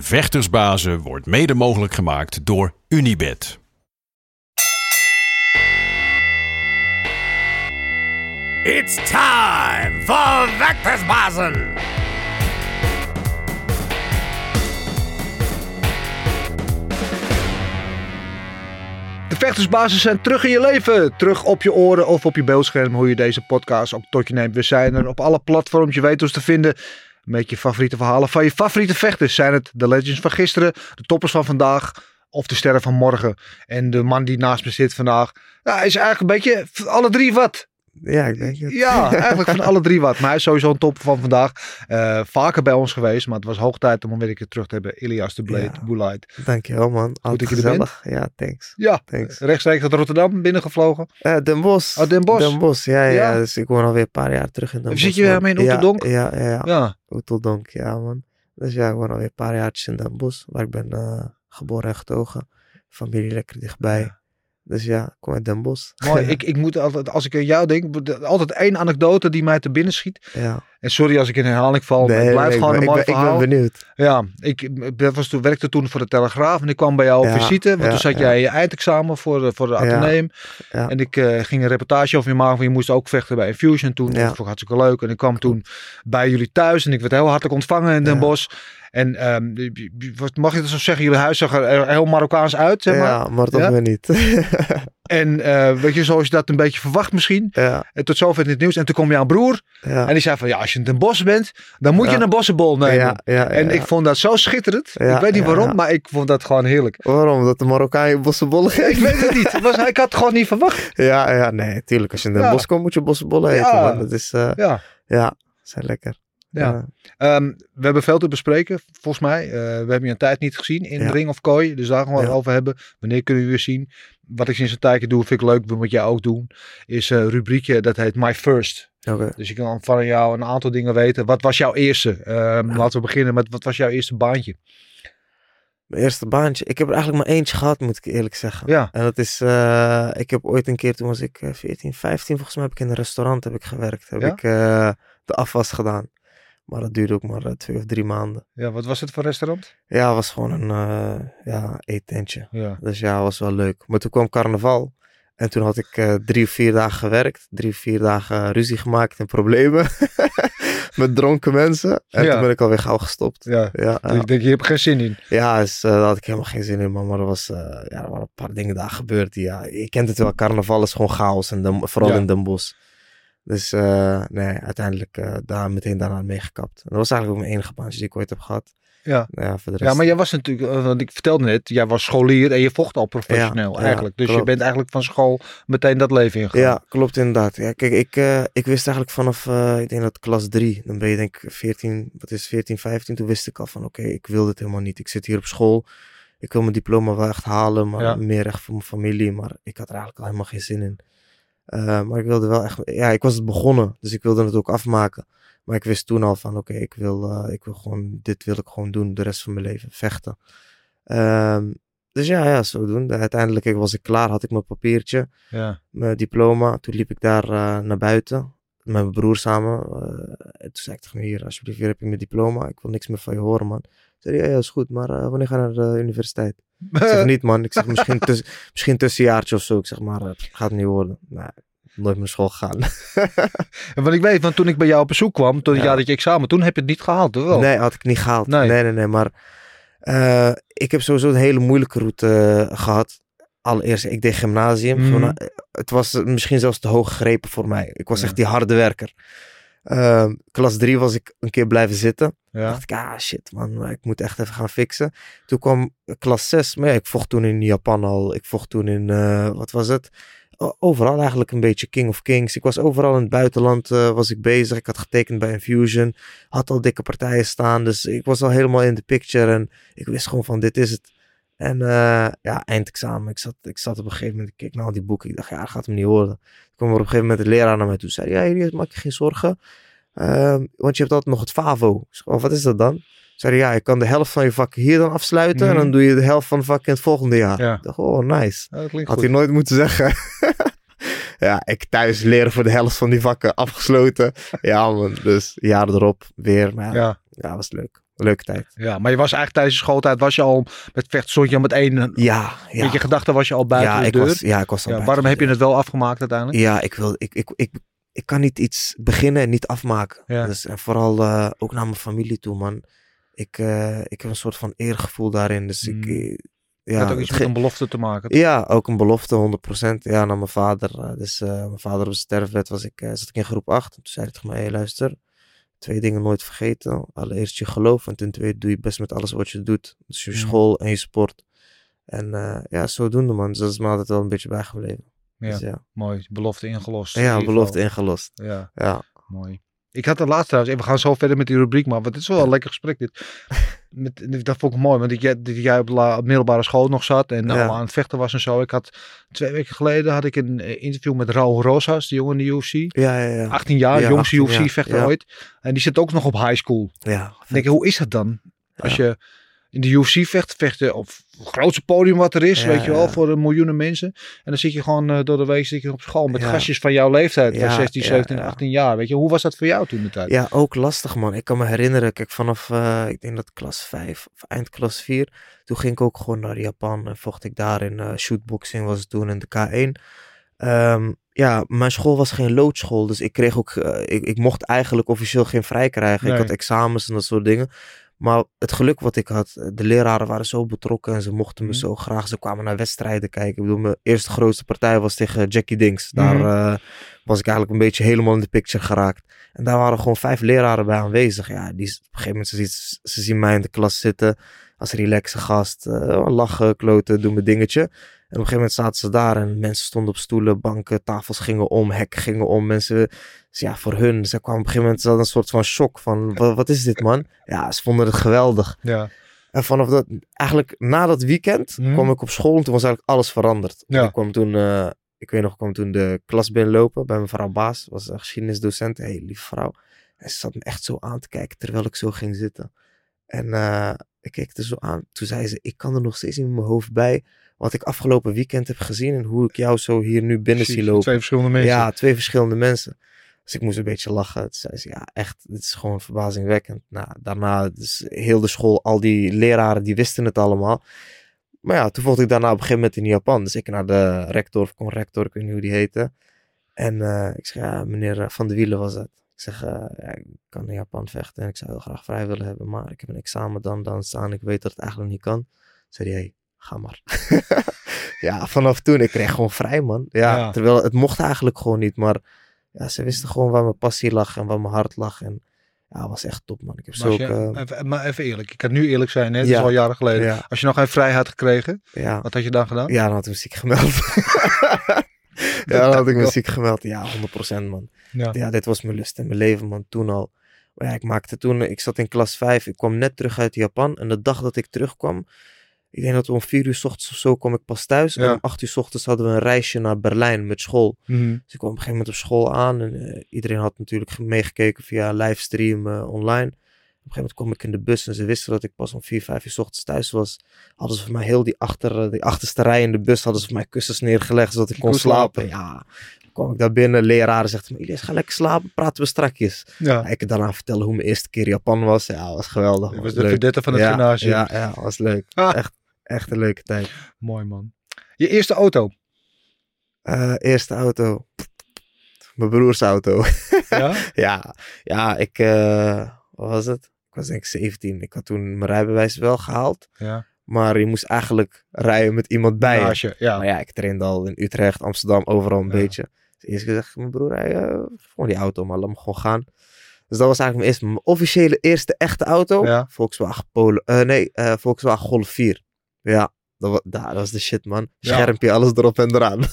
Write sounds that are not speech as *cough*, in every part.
Vechtersbazen wordt mede mogelijk gemaakt door Unibed. It's time for Vectorsbazen! De vechtersbasis zijn terug in je leven. Terug op je oren of op je beeldscherm. Hoe je deze podcast ook tot je neemt. We zijn er op alle platforms. Je weet ons te vinden. Met je favoriete verhalen van je favoriete vechters. Zijn het de legends van gisteren, de toppers van vandaag of de sterren van morgen. En de man die naast me zit vandaag. Ja, is eigenlijk een beetje alle drie wat. Ja, ik denk het. Ja, eigenlijk van alle drie wat. Maar hij is sowieso een top van vandaag. Eh, vaker bij ons geweest, maar het was hoog tijd om hem weer een keer terug te hebben. Ilias de Blade, Ja. Dankjewel man. Altijd er gezellig. Ja, thanks. Ja, Thanks. rechtstreeks uit Rotterdam binnengevlogen. Eh, Den Bosch. Oh, Den Bosch. Den Bosch, ja, ja. Ja. Dus ik woon alweer een paar jaar terug in Den Zit Bosch. je man. mee in Oeteldonk? Ja, ja, ja. Ja, Oeteldonk, ja man. Dus ja, ik woon alweer een paar jaartjes in Den Bosch. Waar ik ben eh, geboren en getogen. Familie lekker dichtbij. Ja. Dus ja, ik kom uit Den Bosch. mooi. *laughs* ik, ik moet altijd, als ik aan jou denk, altijd één anekdote die mij te binnen schiet. ja. En sorry als ik in herhaling val, maar het blijft nee, gewoon ik een mooi ik ben, verhaal. ik ben benieuwd. Ja, ik was toen, werkte toen voor de Telegraaf en ik kwam bij jou op visite. Want ja, toen zat jij je eindexamen voor, de- voor de Atheneum. Ja. En ik eh, ging een reportage over je maken. Want je moest ook vechten bij Infusion toen. Ja. Dat vond ik hartstikke leuk. En ik kwam toen bij jullie thuis en ik werd heel hartelijk ontvangen in Den. Bosch. En wat mag je dat zo zeggen? Jullie huis zag er heel Marokkaans uit, zeg maar. ja, maar toch Ja? weer niet. *laughs* En eh, weet je, zoals je dat een beetje verwacht misschien. ja, En tot zover in het nieuws. En toen kwam jouw broer. ja. En die zei van, ja, als je in Den Bosch bent, dan moet je een bossenbol nemen. ja, ja, En ik vond dat zo schitterend. Ik weet niet waarom, maar ik vond dat gewoon heerlijk. Waarom? Dat de Marokkaan je bossenbollen Ik geeft? weet het niet. Het was, ik had het gewoon niet verwacht. Ja, ja, nee, tuurlijk. Als je in Den Ja. Bosch komt, moet je bossenbollen eten, Ja. man. Dat is, eh, Ja. ja, zijn lekker. Ja. Ehm, we hebben veel te bespreken, volgens mij. Eh, we hebben je een tijd niet gezien in Ja. ring of kooi. Dus daar gaan we het Ja. over hebben. Wanneer kunnen we weer zien? Wat ik sinds een tijdje doe, vind ik leuk. Moet jij ook doen. Is een rubriekje dat heet My First. Dus ik kan van jou een aantal dingen weten. Wat was jouw eerste? Ehm, Laten we beginnen met wat was jouw eerste baantje? Mijn eerste baantje. Ik heb er eigenlijk maar eentje gehad, moet ik eerlijk zeggen. Ja. En dat is, eh, ik heb ooit een keer, toen was ik eh, 14, 15, volgens mij heb ik in een restaurant heb ik gewerkt. Heb ik eh, de afwas gedaan. Maar dat duurde ook maar eh, twee of drie maanden. Ja, wat was het voor restaurant? Ja, het was gewoon een eh ja, eetentje. Ja. Dus ja, was wel leuk. Maar toen kwam carnaval. En toen had ik eh, drie of vier dagen gewerkt. Drie of vier dagen ruzie gemaakt en problemen. *laughs* Met dronken mensen. En Ja. toen ben ik alweer gauw gestopt. Ja. Ja, ik denk, je hebt geen zin in. ja dus, daar had ik helemaal geen zin in. Man. Maar er, was, ja, er waren een paar dingen daar gebeurd. Die, ja, je kent het wel, carnaval is gewoon chaos. En dan, vooral Ja. in Den Bosch. Dus eh, nee, uiteindelijk eh, daar meteen daarna meegekapt. En dat was eigenlijk ook mijn enige baantje die ik ooit heb gehad. Ja. Nou ja, voor de rest. Ja, maar jij was natuurlijk, eh, want ik vertelde net, jij was scholier en je vocht al professioneel Ja, eigenlijk. Dus je bent eigenlijk van school meteen dat leven ingegaan. Ja, klopt inderdaad. Ja, kijk, ik, ik wist eigenlijk vanaf, ik denk dat klas 3, dan ben je denk ik 14, wat is het, 14, 15, toen wist ik al van oké, ik wil dit helemaal niet. Ik zit hier op school, ik wil mijn diploma wel echt halen, maar meer echt voor mijn familie, maar ik had er eigenlijk al helemaal geen zin in. Eh, maar ik wilde wel echt, ja, ik was het begonnen, dus ik wilde het ook afmaken. Maar ik wist toen al van oké, ik wil, eh, ik wil gewoon, dit wil ik gewoon doen de rest van mijn leven, vechten. Ehm, dus ja, ja, zodoende. Uiteindelijk was ik klaar, had ik mijn papiertje Ja. mijn diploma. Toen liep ik daar eh, naar buiten met mijn broer samen. En toen zei ik tegen me, hier, alsjeblieft, hier heb je mijn diploma. Ik wil niks meer van je horen, man. Zei, ja, ja, is goed, maar eh, wanneer ga je naar de universiteit? Ik zeg, *laughs* niet, man. Ik zeg, misschien, tuss misschien tussenjaartje of zo. Ik zeg, maar eh, gaat het niet worden. Nou, nooit naar school gegaan. En *laughs* wat ik weet, want toen ik bij jou op bezoek kwam, toen het Ja. jaar dat je examen, toen heb je het niet gehaald, toch wel? Nee, had ik niet gehaald. Nee. Nee, nee, nee. maar eh, ik heb sowieso een hele moeilijke route eh, gehad. Allereerst, ik deed gymnasium. Mhm. Van, het was misschien zelfs te hoog gegrepen voor mij. Ik was Ja. echt die harde werker. Ehm, klas 3 was ik een keer blijven zitten. Ja. dacht ik, ah shit man, ik moet echt even gaan fixen. Toen kwam klas 6, maar ja, ik vocht toen in Japan al. Ik vocht toen in, eh, wat was het? overal eigenlijk een beetje king of kings. Ik was overal in het buitenland eh, was ik bezig. Ik had getekend bij Infusion. Had al dikke partijen staan. Dus ik was al helemaal in de picture. En ik wist gewoon van dit is het. En eh, ja, eindexamen. Ik zat, ik zat op een gegeven moment. Ik keek naar al die boeken. Ik dacht, ja, dat gaat hem niet worden. Toen kwam er op een gegeven moment de leraar naar mij toe. Zei, ja, Elias, maak je geen zorgen. Ehm, want je hebt altijd nog het FAVO. Ik zeg, oh, wat is dat dan? Zei hij, ja, je kan de helft van je vakken hier dan afsluiten. En Mhm. dan doe je de helft van de vakken in het volgende jaar. Ja. Ik dacht, oh, nice. Ja, Had goed. hij nooit moeten zeggen. *laughs* ja, ik thuis leren voor de helft van die vakken afgesloten. ja, man. Dus jaar erop weer. Maar ja, Ja, was leuk. Leuke tijd. ja, maar je was eigenlijk tijdens je schooltijd, was je al met vecht, stond je al met één, Ja, ja. met je gedachten was je al buiten ja, de ik deur. was, ja, ik was al ja, buiten waarom heb je het wel afgemaakt uiteindelijk? Ja, ik wil, ik, ik, ik, ik kan niet iets beginnen en niet afmaken. Ja. Dus en vooral eh, ook naar mijn familie toe, man. Ik, eh, ik heb een soort van eergevoel daarin. Dus ik, Mm. eh, Ja, ook iets met een belofte te maken. Ja, ook een belofte, 100%. Ja, naar mijn vader. Dus mijn vader op sterfbed was ik, zat ik in groep 8. Toen zei hij tegen mij, hey, luister, twee dingen nooit vergeten. Allereerst je geloof en ten tweede doe je best met alles wat je doet. Dus je Mm. school en je sport. En ja, zodoende man. Dus dat is me altijd wel een beetje bijgebleven. Ja, Dus ja, mooi. Belofte ingelost. in ja belofte ingelost. Ja, Ja. mooi. Ik had de laatste trouwens, we gaan zo verder met die rubriek, maar het is wel een lekker gesprek dit. *laughs* Met, dat vond ik mooi, want dat jij, dat jij op, la, op middelbare school nog zat en Ja. allemaal aan het vechten was en zo. Ik had twee weken geleden had ik een eh, interview met Raul Rosas, die jongen in de UFC. Ja, ja, ja. 18 jaar, Ja, jongste 18 jaar, UFC-vechter ooit. En die zit ook nog op high school. ja. Denk ik, hoe is dat dan? Als je in de UFC vecht, vechten op het grootste podium wat er is, Ja, weet je wel, voor miljoenen mensen. En dan zit je gewoon eh, door de week zit je op school met Ja. gastjes van jouw leeftijd, van Ja, 16, ja, 17, ja. 18 jaar. Weet je, hoe was dat voor jou toen de tijd? Ja, ook lastig man. Ik kan me herinneren, kijk, vanaf, eh, ik denk dat klas 5 of eind klas 4, toen ging ik ook gewoon naar Japan en vocht ik daar in eh, shootboxing was het toen in de K1. Ehm, ja, mijn school was geen loodschool, dus ik kreeg ook, ik, ik mocht eigenlijk officieel geen vrij krijgen. Nee. Ik had examens en dat soort dingen. Maar het geluk wat ik had, eh, de leraren waren zo betrokken en ze mochten me Mhm. zo graag. Ze kwamen naar wedstrijden kijken. Ik bedoel, mijn eerste grootste partij was tegen Jackie. Daar Mhm. eh, was ik eigenlijk een beetje helemaal in de picture geraakt. En daar waren gewoon vijf leraren bij aanwezig. Ja, die, op een gegeven moment ze, ziet- ze zien mij in de klas zitten als relaxe gast. eh, lachen, kloten, doen mijn dingetje. Op een gegeven moment zaten ze daar en mensen stonden op stoelen, banken, tafels gingen om, hekken gingen om. Mensen, dus ja, voor hun, ze kwamen op een gegeven moment, ze hadden een soort van shock van, wat, wat is dit man? Ja, ze vonden het geweldig. Ja. En vanaf dat, eigenlijk na dat weekend Mhm. kwam ik op school en toen was eigenlijk alles veranderd. Ja. Ik kwam toen, eh, ik weet nog, ik kwam toen de klas binnenlopen bij mevrouw Baas, was een geschiedenisdocent, hele lieve vrouw. En ze zat me echt zo aan te kijken terwijl ik zo ging zitten. En eh, ik keek er zo aan. Toen zei ze, ik kan er nog steeds met mijn hoofd bij wat ik afgelopen weekend heb gezien en hoe ik jou zo hier nu binnen zie lopen. Twee verschillende mensen. Ja, twee verschillende mensen. Dus ik moest een beetje lachen. Toen zei ze, ja, echt, dit is gewoon verbazingwekkend. Nou, daarna, dus heel de school, al die leraren, die wisten het allemaal. Maar ja, toen volgde ik daarna op een gegeven moment in Japan. Dus ik naar de rector, of conrector, ik weet niet hoe die heette. En eh, ik zeg, ja, meneer eh, Van de Wielen was het. Ik zeg, eh, ja, ik kan in Japan vechten en ik zou heel graag vrij willen hebben. Maar ik heb een examen dan, dan staan. Ik weet dat het eigenlijk niet kan. Zei hij, hey, ga maar. *laughs* ja, vanaf toen, ik kreeg gewoon vrij, man. Ja, Ja. terwijl het mocht eigenlijk gewoon niet. Maar ja, ze wisten gewoon waar mijn passie lag en waar mijn hart lag. En ja, was echt top, man. Ik heb Maar, zo je- ook... eh, even, maar even eerlijk, ik kan nu eerlijk zijn, hè? dat Ja. is al jaren geleden. ja, Als je nog geen vrijheid had gekregen, ja. wat had je dan gedaan? Ja, dan had ik me ziek gemeld. *laughs* *laughs* ja, dan had ik me ziek gemeld. Ja, 100% man. Ja. Dit was mijn lust in mijn leven man, toen al. Maar ja, ik maakte toen, ik zat in klas 5, ik kwam net terug uit Japan. En de dag dat ik terugkwam, ik denk dat om 4 uur s ochtends of zo kwam ik pas thuis. Ja. En om 8 uur s ochtends hadden we een reisje naar Berlijn met school. Mhm. Dus ik kwam op een gegeven moment op school aan. En eh, iedereen had natuurlijk ge- meegekeken via livestream eh, online. Op een gegeven moment kwam ik in de bus en ze wisten dat ik pas om 4, 5 uur s ochtends thuis was. Hadden ze voor mij heel die, achter, eh, die achterste rij in de bus, hadden ze voor mij kussens neergelegd zodat ik kon slapen. Ja, dan kwam ik daar binnen, leraren zegt me, ga lekker slapen, praten we strakjes. Ja. Ja, ik kan daarna vertellen hoe mijn eerste keer Japan was. Ja, was geweldig. Man. was de verdette van het ja, gymnasium. Ja, ja, was leuk. Ah. Echt, echt een leuke tijd. Mooi man. Je eerste auto. Eh, eerste auto. Mijn broers auto. Ja? *laughs* Ja, ja, ik, eh, wat was het? Ik was denk ik 17. Ik had toen mijn rijbewijs wel gehaald. Ja. Maar je moest eigenlijk rijden met iemand bij je. Naast je, ja. Maar ja, ik trainde al in Utrecht, Amsterdam, overal een Ja. beetje. Dus eerst gezegd, mijn broer, hey, eh, gewoon die auto, maar laat me gewoon gaan. Dus dat was eigenlijk mijn eerste, mijn officiële eerste echte auto. Ja. Volkswagen Polo, nee, eh, Volkswagen Golf 4. Ja, dat was, dat was de shit, man. Schermpje, alles erop en eraan. *laughs*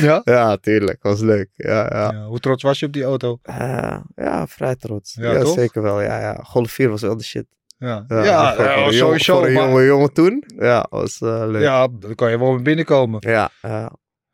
Ja? Ja, tuurlijk. Was leuk. Ja, ja. Ja, Hoe trots was je op die auto? Eh, ja, vrij trots. Ja, zeker wel. Ja, ja. Golf 4 was wel de shit. Ja, Ja, ja, voor, voor een jongen- sowieso. Voor een jonge jongen toen. Ja, was eh, leuk. Ja, dan kan je wel weer binnenkomen. Ja.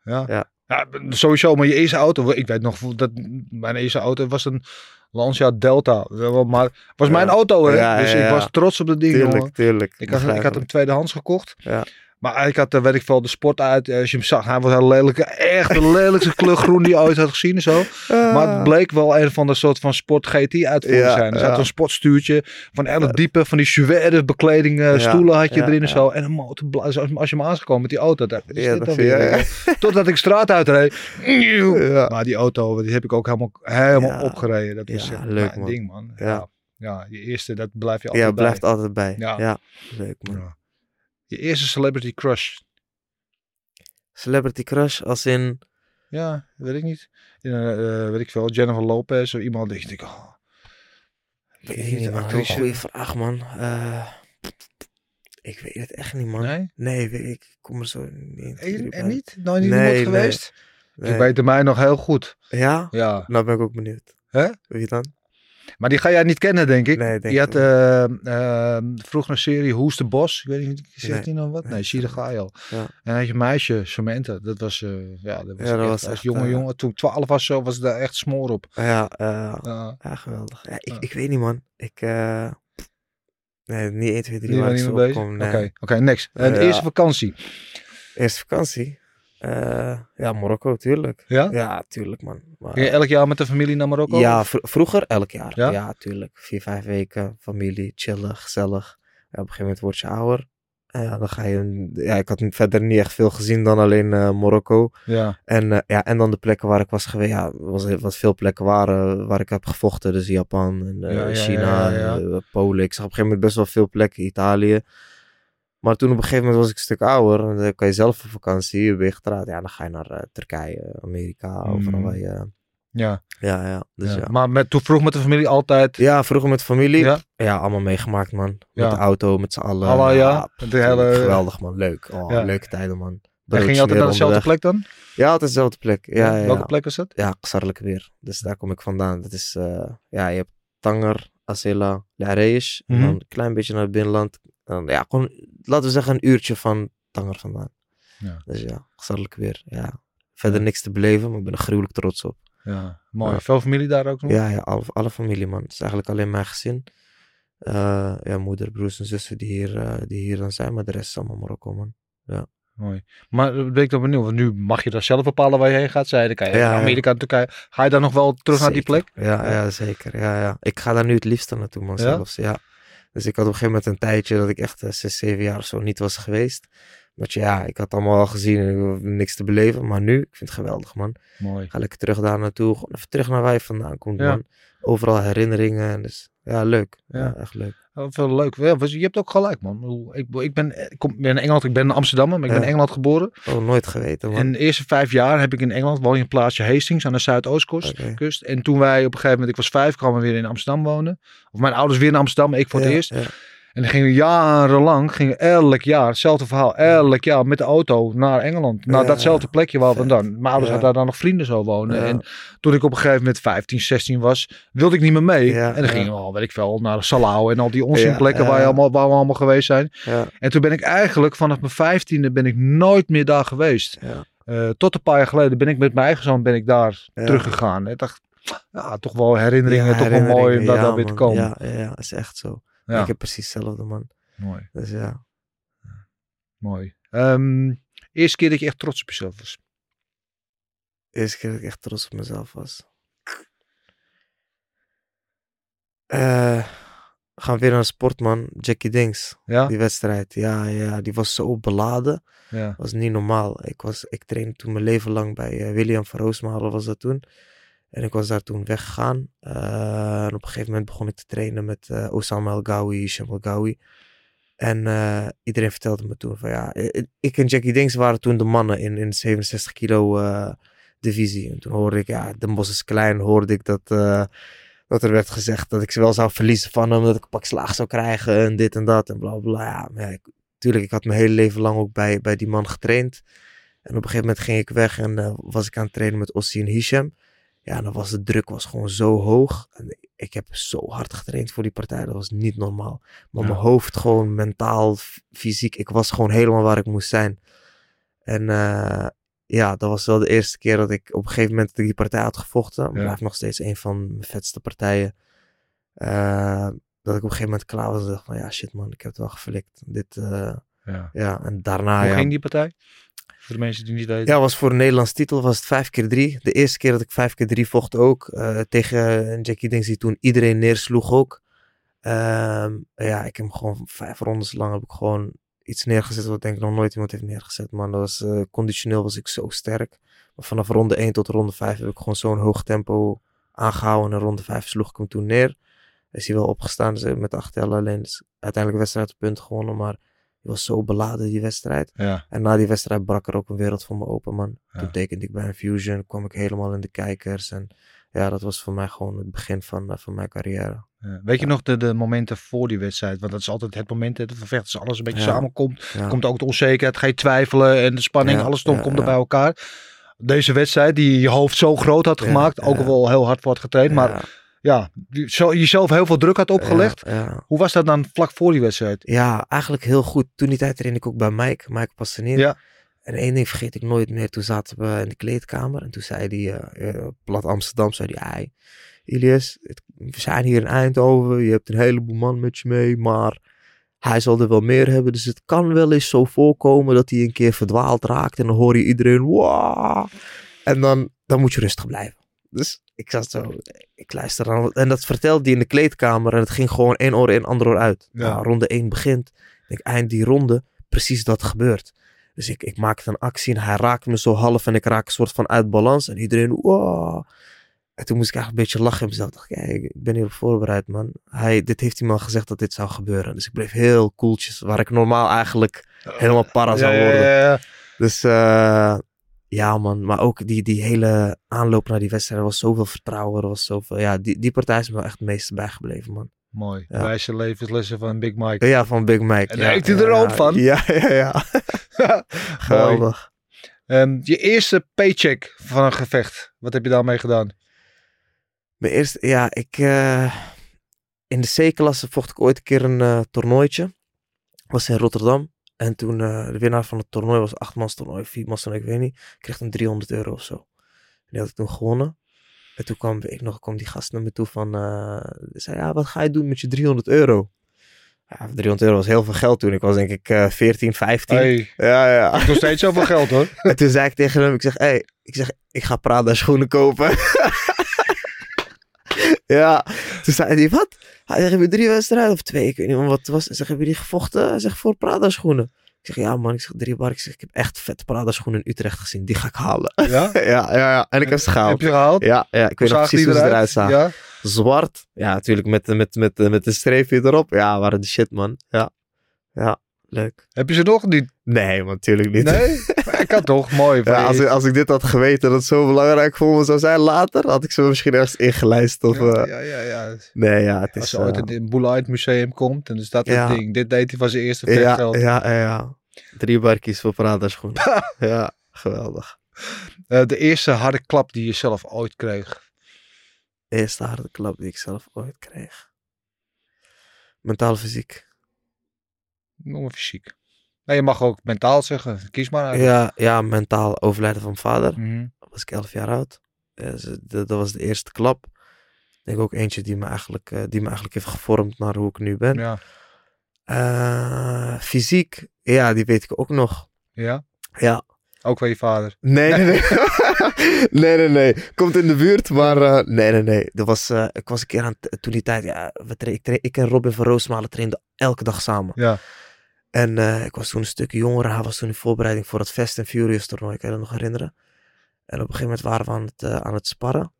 Ja. Ja, sowieso. Maar je eerste auto, ik weet nog dat mijn eerste auto was een Lancia Delta. Maar het was mijn auto, hè? Dus ik was trots op dat ding, jongen. tuurlijk, tuurlijk. Ik had, ik had hem tweedehands gekocht. Ja. Maar ik had, eh, weet ik veel, de sport uit. eh, Als je hem zag, hij was een lelijke, echt de lelijkste *laughs* kleur groen die je ooit had gezien en zo. Maar het bleek wel een van de soort van sport GT uitvoering Ja, te zijn. Er zat ja. een sportstuurtje van hele diepe, van die suède bekleding, eh, Ja, stoelen had je ja, erin en ja. zo. En een motor, als je hem aangekomen met die auto, dacht is Ja, dit dan weer? ja. *laughs* Totdat ik straat uitreed. Ja. Maar die auto, die heb ik ook helemaal, helemaal Ja. opgereden. Dat is Ja, echt leuk, man. ding, man. Ja. Ja. ja. je eerste, dat blijf je altijd Ja, bij. blijft altijd bij. Ja. Ja, leuk man. Je eerste celebrity crush. Celebrity crush als in... Ja, weet ik niet. Eh, eh, weet ik veel, Jennifer Lopez of iemand ik denk, oh, Weet je ik niet, man. Goeie vraag man. Eh, ik weet het echt niet man. nee? Nee, weet ik, ik kom er zo niet in. En, en niet? Nooit niet Nee, iemand nee. geweest? Nee. Ik weet de mij nog heel goed. Ja? Ja. Nou ben ik ook benieuwd. Hè? Wie dan? Maar die ga jij niet kennen, denk ik. Nee, denk je ik had eh eh, vroeg een serie Hoes de Bos. Ik weet niet, zegt Nee. die nog wat? Nee, Nee, zie de dat- ga je al. Ja. En dan had je meisje, Samantha. Dat was, eh, ja, dat was, Ja, dat echt, was als jonge jongen. Toen ik 12 was, zo, was daar echt smoor op. Ja, Ja. geweldig. Ja, ik, ik weet niet man. Ik, nee, niet 1, 2, 3 Die waar waren ik niet zo. Oké, Nee. oké, next. De eerste vakantie. Eerste vakantie? Eh, ja, Marokko, tuurlijk. Ja? Ja, tuurlijk man. Maar, Ging je elk jaar met de familie naar Marokko? Ja, vro- vroeger elk jaar. Ja? Ja? tuurlijk. Vier, vijf weken, familie, chillen, gezellig. Ja, op een gegeven moment word je ouder. En ja, dan ga je... Ja, ik had verder niet echt veel gezien dan alleen eh, Marokko. Ja. En, eh, ja, en dan de plekken waar ik was geweest. Ja, was, wat veel plekken waren waar ik heb gevochten. Dus Japan, en, Ja, China, Polen. Ik zag op een gegeven moment best wel veel plekken. Italië. Maar toen op een gegeven moment was ik een stuk ouder. En dan kan je zelf op vakantie. Ben je getrouwd. Ja, dan ga je naar eh, Turkije, Amerika. Overal Mm. waar je... Ja. Ja, ja. Dus ja. ja. Maar met, toen vroeg met de familie altijd. Ja, vroeger met familie. Ja? Ja, allemaal meegemaakt, man. Met de auto, met z'n allen. Alle, ja. De hele- Geweldig, man. Leuk. Oh, leuke tijden, man. En ging je altijd naar dezelfde plek dan? Ja, altijd dezelfde plek. Ja, ja. Welke plek was dat? Ja, Xarlijk weer. Dus daar kom ik vandaan. Dat is, eh, ja, je hebt Tanger, Asela, Lareish. Mhm. En dan een klein beetje naar het binnenland. Dan, ja, gewoon, laten we zeggen, een uurtje van Tanger vandaan. Ja. Dus ja, Xarlijk weer. Ja. Verder Ja. niks te beleven, maar ik ben er gruwelijk trots op. Ja, mooi. Ja. Veel familie daar ook nog? Ja, ja alle, alle familie, man. Het is eigenlijk alleen mijn gezin. Eh, ja, moeder, broers en zussen die hier, eh, die hier dan zijn. Maar de rest is allemaal Marokko, man. Mooi. Maar eh, ben ik dan benieuwd, want nu mag je daar zelf bepalen waar je heen gaat. Zei, dan kan je Ja, naar ja. Amerika, Turkije. Ga je dan nog wel terug naar die plek? Ja, ja, zeker. Ja, ja. Ik ga daar nu het liefste naartoe, man, Ja? zelfs. Ja. Dus ik had op een gegeven moment een tijdje dat ik echt eh, zes, zeven jaar of zo niet was geweest. Want ja, ik had allemaal al gezien en niks te beleven. Maar nu, ik vind het geweldig, man. Mooi. Ga lekker terug daar naartoe. Gewoon even terug naar waar je vandaan komt, Ja. man. Overal herinneringen. en Dus ja, leuk. Ja. Ja, echt leuk. Veel leuk. Ja, je hebt ook gelijk, man. Ik Ik, ben, ik kom ben in Engeland, ik ben in Amsterdam, maar ik ben in Engeland geboren. Oh, nooit geweten, man. En de eerste vijf jaar heb ik in Engeland, woon in een plaatsje Hastings aan de Zuidoostkust. Kust. En toen wij op een gegeven moment, ik was vijf, kwamen we weer in Amsterdam wonen. Of mijn ouders weer in Amsterdam, ik voor het Ja, eerst. En dan gingen we jarenlang, gingen elk jaar, hetzelfde verhaal, elk jaar met de auto naar Engeland. Naar Ja, datzelfde plekje waar we dan. Mijn ouders Ja. hadden daar dan nog vrienden zo wonen. Ja. En toen ik op een gegeven moment 15, 16 was, wilde ik niet meer mee. En dan gingen we al, weet ik veel, naar Salau en al die onzinplekken waar, je allemaal, waar we allemaal geweest zijn. En toen ben ik eigenlijk vanaf mijn vijftiende ben ik nooit meer daar geweest. Eh, tot een paar jaar geleden ben ik met mijn eigen zoon ben ik daar teruggegaan. Ik dacht, ja, toch wel herinneringen, toch wel mooi om daar, weer te komen. Ja, ja, ja, is echt zo. Ja, Ik heb precies hetzelfde, man. mooi, Dus ja. mooi. Ehm, eerste keer dat je echt trots op jezelf was. eerste keer dat ik echt trots op mezelf was. We gaan weer naar sportman. Jackie Dings. Ja? Die wedstrijd. Ja, ja, die was zo beladen. Ja. was niet normaal. Ik, was, ik trainde toen mijn leven lang bij eh, William van Roosmalen was dat toen. En ik was daar toen weggegaan. Eh, en op een gegeven moment begon ik te trainen met eh, Osama El Gawi, Hisham El Gawi. En eh, iedereen vertelde me toen van ja, ik en Jackie Dings waren toen de mannen in, in de 67 kilo divisie. En toen hoorde ik, ja, Den Bosch is klein, hoorde ik dat, dat er werd gezegd dat ik ze wel zou verliezen van hem, dat ik een pak slaag zou krijgen en dit en dat en bla bla. Ja, maar ik, tuurlijk, ik had mijn hele leven lang ook bij, bij die man getraind. En op een gegeven moment ging ik weg en was ik aan het trainen met Ossie en Hisham. Ja, dan was de druk was gewoon zo hoog. En ik heb zo hard getraind voor die partij. Dat was niet normaal. Maar Ja. mijn hoofd gewoon mentaal, fysiek. Ik was gewoon helemaal waar ik moest zijn. En eh, ja, dat was wel de eerste keer dat ik op een gegeven moment die partij had gevochten. Maar Ja. blijft nog steeds een van mijn vetste partijen. Eh, dat ik op een gegeven moment klaar was en dacht van ja shit man, ik heb het wel geflikt. Dit, eh, Ja. ja, en daarna Hoe ja, ging die partij? Voor mensen die niet weten. ja, was voor een Nederlands titel was het 5 keer 3 De eerste keer dat ik 5 keer 3 vocht ook. eh, tegen Jackie Dings die toen iedereen neersloeg ook. Ehm, ja, ik heb gewoon vijf rondes lang heb ik gewoon iets neergezet wat denk ik nog nooit iemand heeft neergezet. Man, dat was, eh, conditioneel was ik zo sterk. Vanaf ronde 1 tot ronde 5 heb ik gewoon zo'n hoog tempo aangehouden. En ronde 5 sloeg ik hem toen neer. Is hij wel opgestaan dus met acht tellen alleen. Dus uiteindelijk de wedstrijd op punt gewonnen. Maar was zo beladen die wedstrijd. Ja. En na die wedstrijd brak er ook een wereld voor me open, man. Ja. Toen tekende ik bij Infusion, kwam ik helemaal in de kijkers. En ja, dat was voor mij gewoon het begin van, eh, van mijn carrière. Ja. Weet je nog de, de momenten voor die wedstrijd? Want dat is altijd het moment dat de vechters alles een beetje samenkomt. Komt ook de onzekerheid, ga je twijfelen en de spanning, alles dan komt er bij elkaar. Deze wedstrijd die je hoofd zo groot had gemaakt, ook wel heel hard wordt getraind, maar ja, jezelf heel veel druk had opgelegd. Ja, ja. Hoe was dat dan vlak voor die wedstrijd? Ja, eigenlijk heel goed. Toen die tijd trainde ik ook bij Mike, Mike Passanini. Ja. En één ding vergeet ik nooit meer. Toen zaten we in de kleedkamer en toen zei hij, eh, plat Amsterdam, zei hij, "Ai, Ilias, het- we zijn hier in Eindhoven, je hebt een heleboel man met je mee, maar hij zal er wel meer hebben. Dus het kan wel eens zo voorkomen dat hij een keer verdwaald raakt en dan hoor je iedereen, wow. En dan, dan moet je rustig blijven. Dus ik zat zo, ik luister aan. En dat vertelde hij in de kleedkamer en het ging gewoon één oor in, ander oor uit. Ja. Nou, ronde 1 begint. Ik denk, eind die ronde, precies dat gebeurt. Dus ik, ik maakte een actie en hij raakte me zo half en ik raak een soort van uit balans. En iedereen, wow. En toen moest ik eigenlijk een beetje lachen in mezelf. Ik dacht, kijk, ik ben hierop voorbereid, man. Hij, dit heeft hij me al gezegd dat dit zou gebeuren. Dus ik bleef heel koeltjes, waar ik normaal eigenlijk helemaal para zou worden. ja, ja. Dus eh, ja, man. Maar ook die, die hele aanloop naar die wedstrijd. Er was zoveel vertrouwen. Er was zoveel. Ja, die, die partij is me wel echt het meeste bijgebleven, man. Mooi. Ja. Wijze levenslessen van Big Mike. Ja, van Big Mike. En ja, heeft hij er ook van. Ja, ja, ja. *laughs* Geweldig. Ehm, je eerste paycheck van een gevecht. Wat heb je daarmee gedaan? Mijn eerste, ja, ik. eh, in de C-klasse vocht ik ooit een keer een eh, toernooitje. Was in Rotterdam. En toen eh, de winnaar van het toernooi was achtmans toernooi, viermans toernooi, ik weet niet. Kreeg toen 300 euro of zo. En die had ik toen gewonnen. En toen kwam, ik nog, kwam die gast naar me toe van, eh, die zei, ja, wat ga je doen met je 300 euro? Ja, 300 euro was heel veel geld toen. Ik was denk ik eh 14, 15. Hey, Ja, ja. nog steeds zoveel geld hoor. *laughs* En toen zei ik tegen hem, ik zeg, hey, ik zeg, ik ga Prada schoenen kopen. *laughs* ja, toen zei hij, wat? Hij zegt, heb je drie wedstrijden of twee? Ik weet niet wat het was. Hij zegt, heb je die gevochten? Hij zegt, voor Prada schoenen. Ik zeg, ja man, ik zeg, drie bar. Ik zeg, ik heb echt vette Prada schoenen in Utrecht gezien. Die ga ik halen. Ja? *laughs* ja, ja, ja. En ik heb ze Heb gehaald. je gehaald? Ja, ja, ik weet nog precies hoe ze eruit zagen. Ja? Zwart. Ja, natuurlijk met, met, met, met, met een streepje erop. Ja, waren de shit man. Ja, ja, leuk. Heb je ze nog niet? Nee natuurlijk niet. Nee? Maar ik had *laughs* toch mooi. Ja, als, ik, als ik dit had geweten dat het zo belangrijk voor me zou zijn later, had ik ze misschien ergens ingelijst. Of, Ja, eh, ja, ja, ja. Nee, ja, het Als is... je ooit eh, in het Museum komt en staat Ja. het ding. Dit deed hij van zijn eerste ja, vechtgeld. ja, ja, ja. Drie barkjes voor Prada schoenen. *laughs* ja, geweldig. Eh, de eerste harde klap die je zelf ooit kreeg. Eerste harde klap die ik zelf ooit kreeg. Mentaal fysiek. Noem fysiek. Nou, je mag ook mentaal zeggen. Kies maar. uit. Ja, ja, mentaal overlijden van mijn vader. Mhm. was ik 11 jaar oud. Ja, dus, eh, dat, was de eerste klap. Ik denk ook eentje die me, eigenlijk, eh, die me eigenlijk heeft gevormd naar hoe ik nu ben. Ja. Eh, fysiek, ja, die weet ik ook nog. ja. Ja. Ook van je vader. Nee, nee, nee. *laughs* nee, nee, nee. Komt in de buurt, maar nee, nee, nee. Dat was, ik was een keer aan, toen die tijd, ja, we ik, ik en Robin van Roosmalen trainden elke dag samen. Ja. En eh, ik was toen een stukje jonger. Hij was toen in voorbereiding voor het Fast and Furious toernooi. Kan je dat nog herinneren? En op een gegeven moment waren we aan het, eh, aan het sparren.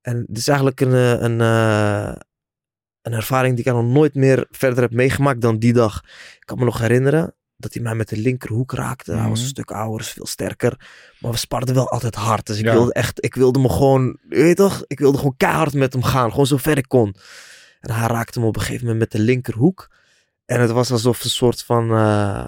En het is eigenlijk een, eh, een, een ervaring die ik nog nooit meer verder heb meegemaakt dan die dag. Ik kan me nog herinneren dat hij mij met de linkerhoek raakte. Hij was een Mhm. stuk ouder, veel sterker. Maar we sparden wel altijd hard. Dus ik Ja. wilde echt, ik wilde me gewoon, je weet toch? Ik wilde gewoon keihard met hem gaan. Gewoon zo ver ik kon. En hij raakte me op een gegeven moment met de linkerhoek. En het was alsof een soort van, eh,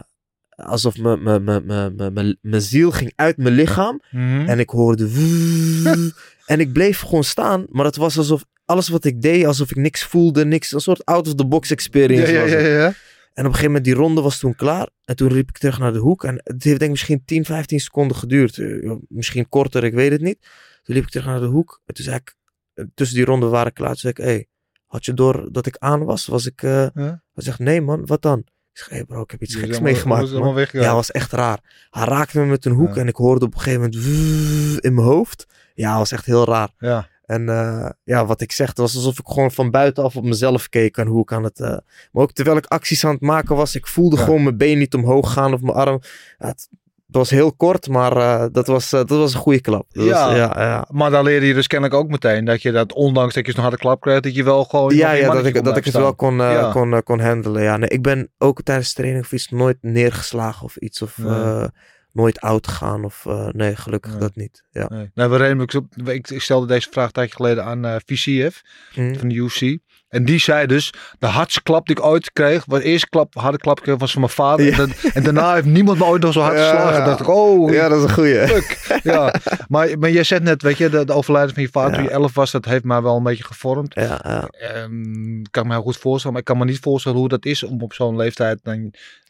alsof mijn- mijn- mijn- mijn- mijn- mijn mijn ziel ging uit mijn lichaam. Mhm. En ik hoorde. *laughs* en ik bleef gewoon staan. Maar het was alsof alles wat ik deed, alsof ik niks voelde. Niks, een soort out-of-the-box ja, experience. ja, was ja, het. ja. En op een gegeven moment, die ronde was toen klaar. En toen riep ik terug naar de hoek. En het heeft denk ik misschien 10, 15 seconden geduurd. Eh, ja, Misschien korter, ik weet het niet. Toen liep ik terug naar de hoek. En toen zei ik, eh, tussen die ronden waren klaar. Toen zei ik, hey, had je door dat ik aan was? Was ik, eh Ja? hij zegt, nee man, wat dan? Ik zeg, hey bro, ik heb iets geks meegemaakt man. Ja, was echt raar. Hij raakte me met een hoek Ja. en ik hoorde op een gegeven moment in mijn hoofd. Ja, was echt heel raar. Ja. En eh, ja, wat ik zeg, het was alsof ik gewoon van buitenaf op mezelf keek en hoe ik aan het... eh, maar ook terwijl ik acties aan het maken was, ik voelde Ja. gewoon mijn been niet omhoog gaan of mijn arm. Ja, het, het was heel kort, maar eh, dat, was, eh, dat was een goede klap. Dat Ja. was, ja, ja. Maar dan leerde je dus kennelijk ook meteen dat je dat, ondanks dat je zo'n harde klap kreeg, dat je wel gewoon... Ja, ja dat, ik, dat ik het wel kon, eh, Ja. kon, kon handelen. Ja. Nee, ik ben ook tijdens training of iets nooit neergeslagen of iets. Of Nee. nooit oud gegaan. Of, nee, gelukkig Nee. dat niet. Ja. Nee. Nou, we reden, ik, ik, stelde deze vraag een tijdje geleden aan VCF Hm. van de UFC. En die zei dus, de hardste klap die ik ooit kreeg, was de eerste klap, harde klap kreeg, was van mijn vader. Ja. En, dan- en daarna heeft niemand me ooit nog zo hard geslagen. ja. dacht ik, oh, ja, dat is een goeie. fuck. ja. Maar, maar jij zegt net, weet je, de, de overlijden van je vader toen Ja. je elf was, dat heeft mij wel een beetje gevormd. Ja, ja. Ehm, ik kan me heel goed voorstellen, maar ik kan me niet voorstellen hoe dat is om op zo'n leeftijd dan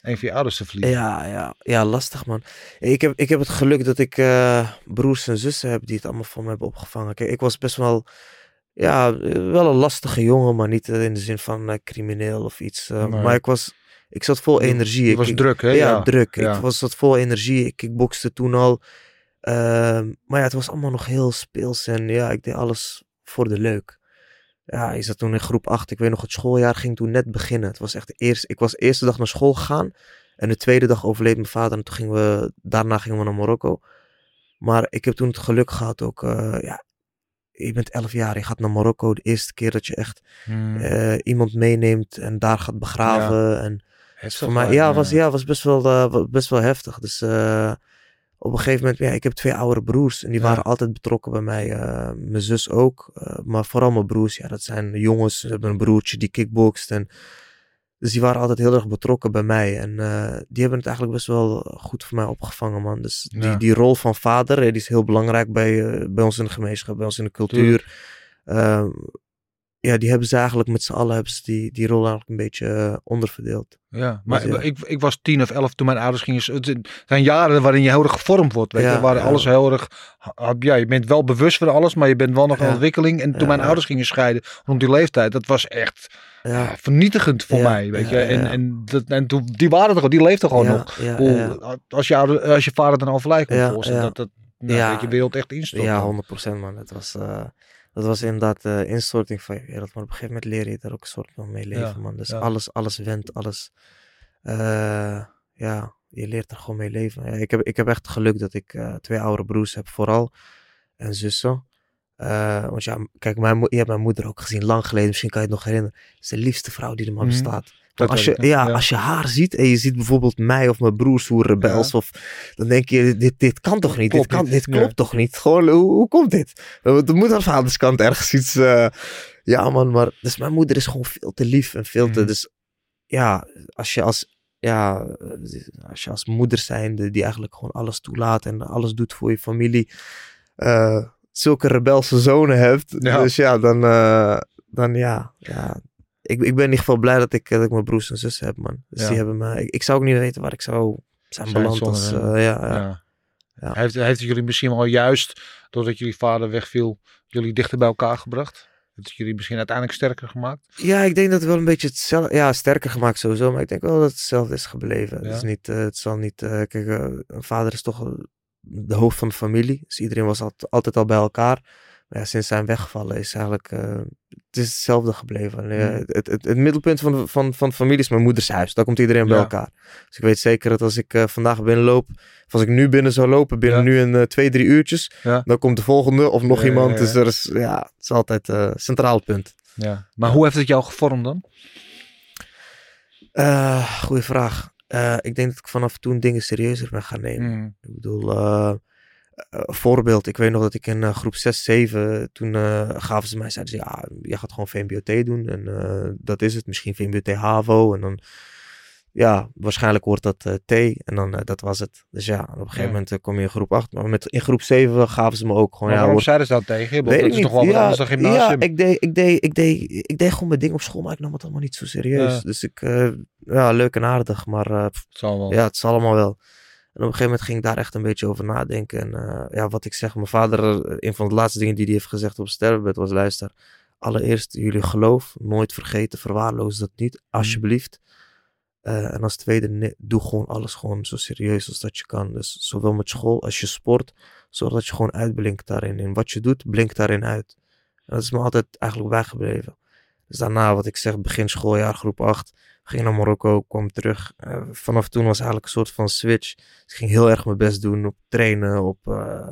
een van je ouders te verliezen. Ja, ja, ja, lastig man. Ik heb, ik heb het geluk dat ik eh, broers en zussen heb die het allemaal voor me hebben opgevangen. Kijk, ik was best wel, ja, eh, wel een lastige jongen, maar niet eh, in de zin van eh, crimineel of iets. Nee. Maar ik was, ik zat vol energie. Je Ik- was ik- druk, hè? Ja, druk. ja. Ik was zat vol energie. Ik kickbokste toen al. Ehm, maar ja, het was allemaal nog heel speels en ja, ik deed alles voor de leuk. Ja, je zat toen in groep 8. Ik weet nog, het schooljaar ging toen net beginnen. Het was echt de eerste, ik was de eerste dag naar school gegaan. En de tweede dag overleed mijn vader. En toen gingen we, daarna gingen we naar Marokko. Maar ik heb toen het geluk gehad ook, ja, je bent 11 jaar, je gaat naar Marokko. De eerste keer dat je echt Hmm. eh, iemand meeneemt en daar gaat begraven. En Heftig voor mij, ja, was, ja, was best wel, eh, best wel heftig. Dus eh, op een gegeven moment, ja, ik heb twee oudere broers en die Ja. waren altijd betrokken bij mij. mijn zus ook, maar vooral mijn broers, ja, dat zijn jongens. Ze hebben een broertje die kickbokst en dus die waren altijd heel erg betrokken bij mij. En eh, die hebben het eigenlijk best wel goed voor mij opgevangen, man. Dus die, Ja. die rol van vader, die is heel belangrijk bij, eh, bij ons in de gemeenschap, bij ons in de cultuur. Ehm, ja, die hebben ze eigenlijk met z'n allen hebben ze die, die rol eigenlijk een beetje eh, onderverdeeld. Ja, maar Dus ja. Ik, ik was tien of elf toen mijn ouders gingen. Het zijn jaren waarin je heel erg gevormd wordt. Weet Ja, je, waar ja. alles heel erg. Ja, je bent wel bewust van alles, maar je bent wel nog in ontwikkeling. En toen mijn ouders gingen scheiden rond die leeftijd, dat was echt vernietigend voor mij. Weet je, en, en, dat, en toen, die waren er die leefde gewoon nog. Als, je ouder, als je vader dan overlijdt, dat, dat, nou, dat je wereld echt instort. Ja, 100% man. Het was, eh, dat was inderdaad de instorting van je wereld. Maar op een gegeven moment leer je daar ook een soort van mee leven, Ja, man. Dus ja. alles, alles wendt, alles. eh, ja, je leert er gewoon mee leven. Ja, ik, heb, ik heb echt geluk dat ik eh, twee oudere broers heb, vooral. En zussen. Eh, want ja, kijk, mijn, je hebt mijn moeder ook gezien, lang geleden. Misschien kan je het nog herinneren. Het is de liefste vrouw die er maar Mhm. bestaat. Dat als, je, ja, ja. als je haar ziet en je ziet bijvoorbeeld mij of mijn broers hoe rebels, of, dan denk je, dit, dit kan toch niet? Klopt dit, kan, niet. dit Ja. klopt toch niet? Gewoon, hoe, hoe komt dit? Er moet aan vaderskant ergens iets... eh, ja man, maar dus mijn moeder is gewoon veel te lief en veel te... Mhm. Dus ja, als je als, ja, als je als moeder zijnde die eigenlijk gewoon alles toelaat en alles doet voor je familie, eh, zulke rebelse zonen hebt. Dus ja, dan, eh, dan ja, ja. Ik, ik ben in ieder geval blij dat ik, dat ik mijn broers en zussen heb, man. Dus Ja. die hebben me... Ik, ik zou ook niet weten waar ik zou zijn Zijn beland zonder als... eh, ja, ja. Heeft, heeft jullie misschien wel juist, doordat jullie vader wegviel, jullie dichter bij elkaar gebracht? Heeft het jullie misschien uiteindelijk sterker gemaakt? Ja, ik denk dat het wel een beetje hetzelfde... Ja, sterker gemaakt sowieso. Maar ik denk wel dat het hetzelfde is gebleven. Ja. Het, is niet, eh, het zal niet... eh, kijk, een vader is toch de hoofd van de familie. Dus iedereen was altijd, altijd al bij elkaar. Ja, sinds zijn weggevallen is eigenlijk... eh, het is hetzelfde gebleven. Eh, Hmm. het, het, het middelpunt van, van, van familie is mijn moeders huis. Daar komt iedereen bij Ja. elkaar. Dus ik weet zeker dat als ik eh, vandaag binnenloop... Of als ik nu binnen zou lopen, binnen Ja. nu een twee, drie uurtjes... Ja. Dan komt de volgende of nog iemand. Dus er is, ja, het is altijd eh centraal punt. Ja. Maar hoe heeft het jou gevormd dan? Goeie vraag. Ik denk dat ik vanaf toen dingen serieuzer ben gaan nemen. Hmm. Ik bedoel, voorbeeld. Ik weet nog dat ik in eh, groep 6, 7, toen eh, gaven ze mij, zeiden ze, ja, je gaat gewoon VMBOT doen. En eh, dat is het. Misschien VMBOT HAVO. En dan, ja, waarschijnlijk wordt dat eh, T. En dan, eh, dat was het. Dus ja, op een gegeven Ja. moment eh, kom je in groep 8. Maar met, in groep 7 gaven ze me ook gewoon, Maar ja, waarom zeiden ze dat tegen je? Dat is niet. toch wel ja, dan gymnasium? Ja, ik deed, ik, deed, ik, deed, ik deed gewoon mijn ding op school, maar ik nam het allemaal niet zo serieus. Ja. Dus ik, eh, ja, leuk en aardig, maar eh, pff, Het zal wel. ja, het is allemaal wel. En op een gegeven moment ging ik daar echt een beetje over nadenken. En eh, ja, wat ik zeg, mijn vader, eh, een van de laatste dingen die hij heeft gezegd op het sterrenbed was, luister, allereerst jullie geloof, nooit vergeten, verwaarloos dat niet, alsjeblieft. Eh, en als tweede, doe gewoon alles gewoon zo serieus als dat je kan. Dus zowel met school als je sport, zorg dat je gewoon uitblinkt daarin. In wat je doet, blink daarin uit. En dat is me altijd eigenlijk bijgebleven. Dus daarna, wat ik zeg, begin schooljaar, groep 8, ging naar Marokko, kwam terug. Eh, vanaf toen was eigenlijk een soort van switch. Dus ik ging heel erg mijn best doen op trainen, op, eh,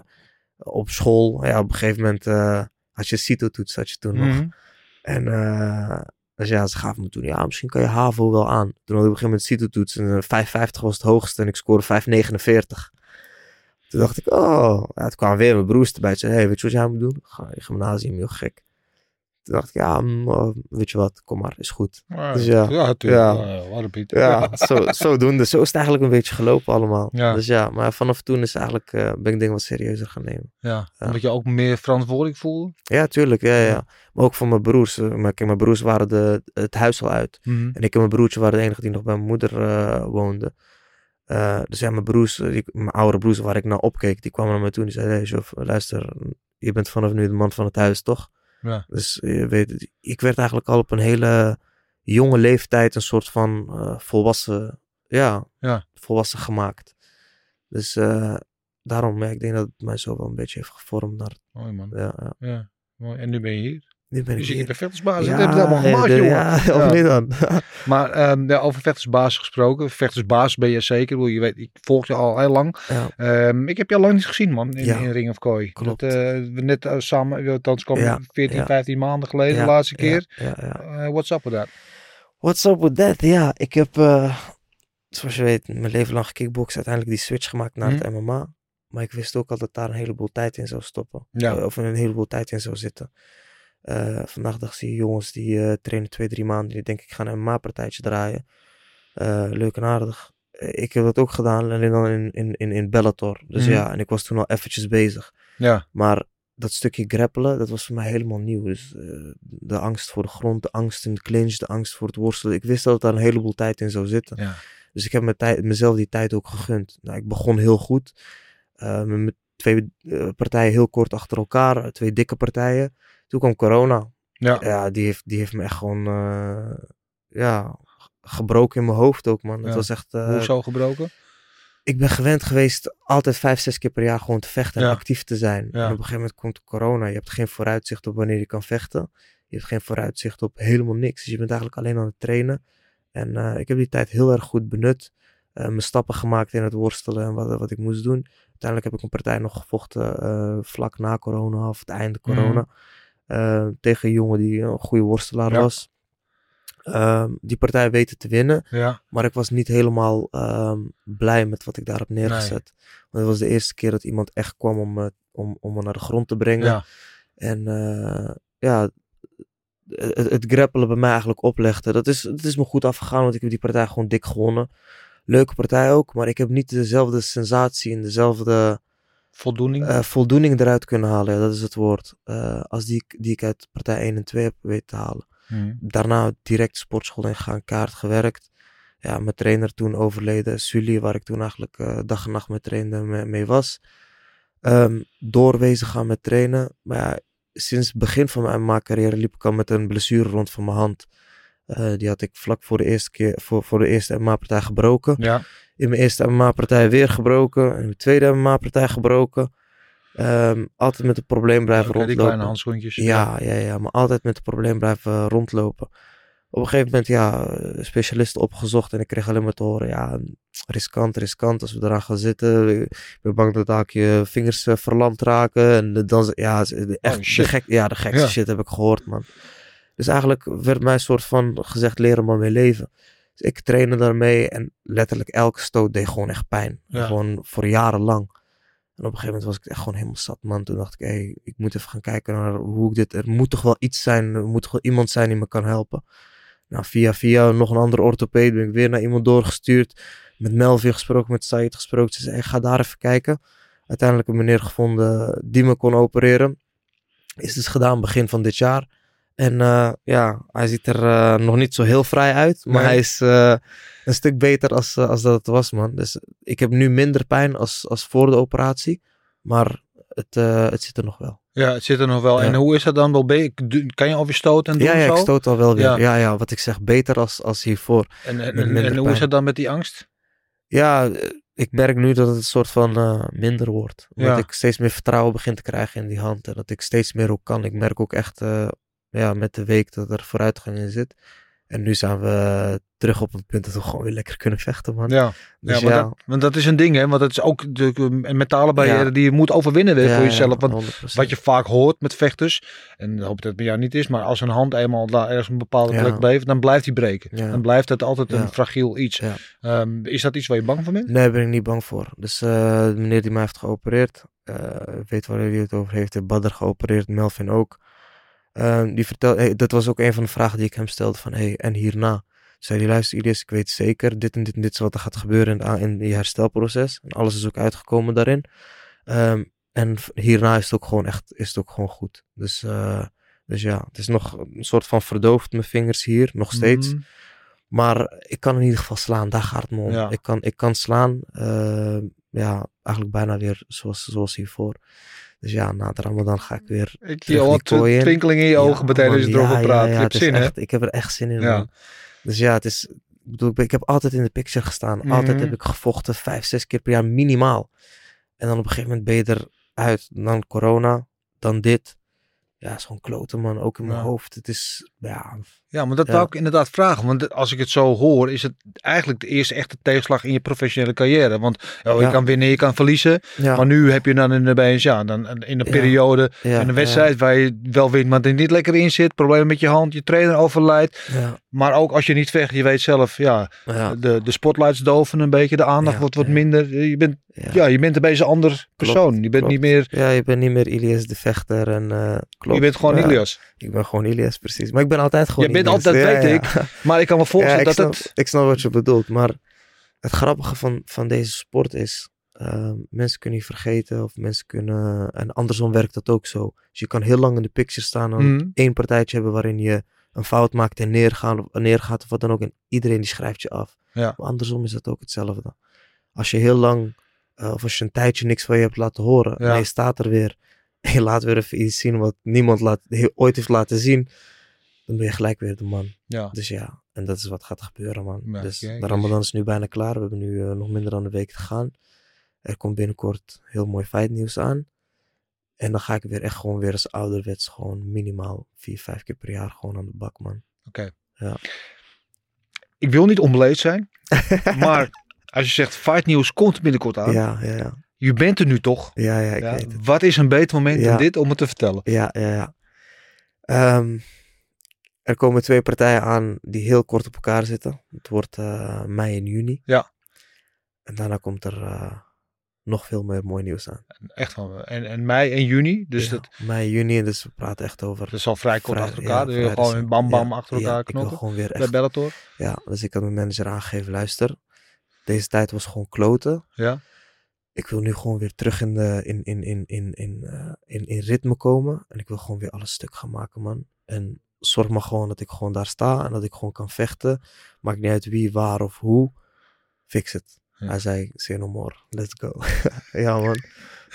op school. Ja, op een gegeven moment eh, had je CITO-toets, had je toen nog. Mhm. En dus ja, ze gaven me toen, ja, misschien kan je HAVO wel aan. Toen had ik op een gegeven moment CITO-toets en eh, 550 was het hoogste en ik scoorde 549. Toen dacht ik, oh, ja, toen kwamen weer mijn broers erbij. Ze hey, weet je wat jij moet doen? Ga je gymnasium, heel gek. Toen dacht ik, ja, mm, oh, weet je wat, kom maar, is goed. Ja, Dus ja. ja, natuurlijk. Ja. Een Piet. Ja, *laughs* zo, zodoende. Zo is het eigenlijk een beetje gelopen allemaal. Ja. Dus ja, maar vanaf toen is eigenlijk, eh, ben ik dingen wat serieuzer gaan nemen. Ja, omdat je ook meer verantwoordelijk voelde. Ja, tuurlijk. Ja, ja. Maar ook voor mijn broers. eh, Maar kijk, mijn broers waren de, het huis al uit. En ik en mijn broertje waren de enige die nog bij mijn moeder eh woonde. Eh, dus ja, mijn broers, eh, die, mijn oudere broers waar ik naar opkeek, die kwamen naar me toe en die zeiden, hey Jof, luister, je bent vanaf nu de man van het huis, toch? Ja. Dus je weet, ik werd eigenlijk al op een hele jonge leeftijd een soort van eh, volwassen, ja, Ja. volwassen gemaakt. Dus eh, daarom, ja, ik denk dat het mij zo wel een beetje heeft gevormd naar, Mooi man. ja, ja. Ja. Mooi. En nu ben je hier. Nu ben ik zit je bij vechtersbasis. Ja, dat heb je allemaal gemaakt, de- jongen. Ja, Ja. of niet dan? *laughs* Maar ehm, ja, over vechtersbasis gesproken. Vechtersbasis ben je zeker. Ik Je weet, ik volg je al heel lang. Ehm, ik heb je al lang niet gezien, man. In, in Ring of Kooi. Klopt. Dat, eh, we net eh, samen, althans kwam Ja, 14, ja. 15 maanden geleden, de laatste keer. Eh, what's up with that? What's up with that? Ja, ik heb, zoals je weet, mijn leven lang gekickboxd. Uiteindelijk die switch gemaakt naar het MMA. Maar ik wist ook al dat daar een heleboel tijd in zou stoppen. Of een heleboel tijd in zou zitten. Eh, vandaag dag zie je jongens die eh, trainen twee, drie maanden. Die denken ik ga een MMA-partijtje draaien. Eh, leuk en aardig. Ik heb dat ook gedaan. Alleen dan in, in, in, in Bellator. Dus Mhm. ja, en ik was toen al eventjes bezig. Ja, Maar dat stukje grappelen, dat was voor mij helemaal nieuw. Dus de angst voor de grond, de angst in de clinch, de angst voor het worstelen. Ik wist dat daar een heleboel tijd in zou zitten. ja. Dus ik heb mijn tijd, mezelf die tijd ook gegund. Nou, ik begon heel goed. Met twee partijen heel kort achter elkaar. Twee dikke partijen. Toen kwam corona. Ja. Ja, die heeft, die heeft me echt gewoon... eh, ja, gebroken in mijn hoofd ook, man. Ja. Het was echt... eh, Hoezo gebroken? ik ben gewend geweest altijd vijf, zes keer per jaar gewoon te vechten en Ja. actief te zijn. En op een gegeven moment komt corona. Je hebt geen vooruitzicht op wanneer je kan vechten. Je hebt geen vooruitzicht op helemaal niks. Dus je bent eigenlijk alleen aan het trainen. En eh, ik heb die tijd heel erg goed benut. Eh, mijn stappen gemaakt in het worstelen en wat, wat ik moest doen. Uiteindelijk heb ik een partij nog gevochten vlak na corona of het einde corona. eh, tegen een jongen die een goede worstelaar Ja. was. Ehm, die partij weten te winnen. Ja, Maar ik was niet helemaal ehm, blij met wat ik daar heb neergezet. Want het was de eerste keer dat iemand echt kwam om me, om, om me naar de grond te brengen. ja. En eh, ja, het, het grappelen bij mij eigenlijk oplegde. Dat is, dat is me goed afgegaan, want ik heb die partij gewoon dik gewonnen. Leuke partij ook, maar ik heb niet dezelfde sensatie en dezelfde Voldoening. eh, voldoening eruit kunnen halen. Ja, dat is het woord. Eh, als die, ik- die ik uit partij 1 en 2 heb weten te halen Mhm. daarna direct sportschool ingegaan, kaart gewerkt. Ja, mijn trainer toen overleden, Sully, waar ik toen eigenlijk eh, dag en nacht mee trainde mee, mee was. Ehm doorwezen gaan met trainen. Maar ja, sinds het begin van mijn MMA-carrière liep ik al met een blessure rond van mijn hand. Eh, die had ik vlak voor de eerste, keer, voor, voor de eerste MMA-partij gebroken. Ja, In mijn eerste MMA-partij weer gebroken. In mijn tweede MMA-partij gebroken. Ehm, altijd met het probleem blijven die rondlopen. kleine handschoentjes. Ja, ja, ja, maar altijd met het probleem blijven rondlopen. Op een gegeven moment, ja, specialisten opgezocht en ik kreeg alleen maar te horen, ja, riskant, riskant als we eraan gaan zitten. Ik ben bang dat daar je vingers eh, verlamd raken. En dan, ja, echt Oh, de gek, ja, de gekste Ja. shit heb ik gehoord, man. Dus eigenlijk werd mij een soort van gezegd, leren maar mee leven. Dus ik trainde daarmee en letterlijk elke stoot deed gewoon echt pijn. Ja. Gewoon voor jarenlang. En op een gegeven moment was ik echt gewoon helemaal zat, man. Toen dacht ik, hé, ik moet even gaan kijken naar hoe ik dit... Er moet toch wel iets zijn, er moet toch wel iemand zijn die me kan helpen. Nou, via via nog een andere orthopeed ben ik weer naar iemand doorgestuurd. Met Melvin gesproken, met Said gesproken. Ze zei, hey, ga daar even kijken. Uiteindelijk een meneer gevonden die me kon opereren. Is dus gedaan begin van dit jaar. En eh, ja, hij ziet er eh, nog niet zo heel vrij uit. Maar Nee. hij is eh, een stuk beter als, als dat het was, man. Dus ik heb nu minder pijn als, als voor de operatie. Maar het, het zit er nog wel. Ja, het zit er nog wel. Ja. En hoe is dat dan wel? Kan je alweer stoten en doen Ja, ja, zo? ik stoot al wel weer. Ja. Ja, ja, wat ik zeg, beter als, als hiervoor. En, en, Met en, minder en hoe is dat dan met die angst? Ja, ik merk nu dat het een soort van minder wordt. Omdat Ja. ik steeds meer vertrouwen begin te krijgen in die hand. En dat ik steeds meer ook kan. Ik merk ook echt ja, met de week dat er vooruitgang in zit. En nu zijn we terug op het punt dat we gewoon weer lekker kunnen vechten, man. Ja, Dus ja, maar Dat, want dat is een ding, hè? Want dat is ook de een mentale barrière Ja. die je moet overwinnen weer voor jezelf. Want 100%. wat je vaak hoort met vechters, en ik hoop dat het bij jou niet is, maar als een hand eenmaal daar ergens een bepaalde plek blijft, dan blijft die breken. Dan blijft het altijd een fragiel iets. Ja. Ehm, is dat iets waar je bang voor bent? Nee, daar ben ik niet bang voor. Dus eh, de meneer die mij heeft geopereerd, eh, weet waar hij het over heeft. heeft Badr geopereerd, Melvin ook. Ehm, die vertelde, hey, dat was ook een van de vragen die ik hem stelde van, hey, en hierna? Zei hij, luister Ilias, ik weet zeker, dit en dit en dit is wat er gaat gebeuren in, in je herstelproces. En alles is ook uitgekomen daarin. Ehm, en hierna is het ook gewoon echt, is het ook gewoon goed. Dus, eh, dus ja, het is nog een soort van verdoofd mijn vingers hier, nog steeds. Mhm. Maar ik kan in ieder geval slaan, daar gaat het me om. Ja. Ik, kan, ik kan slaan, eh, ja, eigenlijk bijna weer zoals, zoals hiervoor. Dus ja, na de Ramadan ga ik weer. Ik zie al wat kooi in. twinkeling in je ogen meteen als man, je erover ja, praat. ja, je hebt het zin, hè? echt, Ik heb er echt zin in, man. Dus ja, het is. Ik bedoel, ik, heb altijd in de picture gestaan. Mhm. Altijd heb ik gevochten, vijf, zes keer per jaar minimaal. En dan op een gegeven moment ben je eruit. Dan corona, dan dit. Ja, het is gewoon kloten, man. Ook in mijn hoofd. Het is, ja, Ja, maar dat Ja. wou ik inderdaad vragen. Want als ik het zo hoor, is het eigenlijk de eerste echte tegenslag in je professionele carrière. Want oh, je Ja. kan winnen, je kan verliezen. ja, Maar nu heb je dan in de ja, dan in een periode, in een wedstrijd waar je wel wint, maar er niet lekker in zit. Problemen met je hand, je trainer overlijdt. Ja, Maar ook als je niet vecht, je weet zelf, ja, de, de spotlights doven een beetje, de aandacht wordt wat minder. Je bent, ja. je bent een beetje een ander persoon. je bent klopt. niet meer, Ja, je bent niet meer Ilias de vechter en eh klopt. je bent gewoon Ilias. Ik ben gewoon Ilias, precies. Maar ik ben altijd gewoon bent altijd, Ja, weet ja. Maar ik kan me voorstellen ik, dat snap, het... ik snap wat je bedoelt. Maar het grappige van, van deze sport is... eh, mensen kunnen je vergeten of mensen kunnen... En andersom werkt dat ook zo. Dus je kan heel lang in de picture staan en Mhm. één partijtje hebben waarin je een fout maakt en neergaan, neergaat of wat dan ook. En iedereen die schrijft je af. Ja. Maar andersom is dat ook hetzelfde. Als je heel lang, eh, of als je een tijdje niks van je hebt laten horen, Ja. maar je staat er weer en *laughs* je laat weer even iets zien wat niemand laat, ooit heeft laten zien, dan ben je gelijk weer de man. Ja. Dus ja, en dat is wat gaat gebeuren, man. Ja, dus kijk de. Ramadan is nu bijna klaar. We hebben nu eh, nog minder dan een week te gaan. Er komt binnenkort heel mooi feitnieuws aan. En dan ga ik weer echt gewoon weer als ouderwets gewoon minimaal vier, vijf keer per jaar gewoon aan de bak, man. Ik wil niet onbeleefd zijn, *laughs* maar als je zegt fight nieuws komt binnenkort aan. Ja, ja, ja. Je bent er nu toch? Ja, ja, ik Ja, weet het. Wat is een beter moment Ja. dan dit om het te vertellen? Ja, ja, ja. Ehm, er komen twee partijen aan die heel kort op elkaar zitten. Het wordt eh, mei en juni. Ja. En daarna komt er eh, nog veel meer mooi nieuws aan. Echt van en, en mei en juni, dus Ja, dat, mei, juni, dus we praten echt over... is al vrij kort vrij- achter elkaar. ja, dus vrij gewoon recent. bam bam Ja, achter elkaar ik wil knokken. gewoon weer Bij echt... Bellator. Ja, dus ik had mijn manager aangegeven, luister, deze tijd was gewoon kloten. Ja. Ik wil nu gewoon weer terug in, de, in, in, in, in, in, eh, in, in ritme komen. En ik wil gewoon weer alles stuk gaan maken, man. En zorg maar gewoon dat ik gewoon daar sta en dat ik gewoon kan vechten. Maakt niet uit wie, waar of hoe. Fix het. Ja. Hij zei, say no more, let's go. *laughs* ja, man.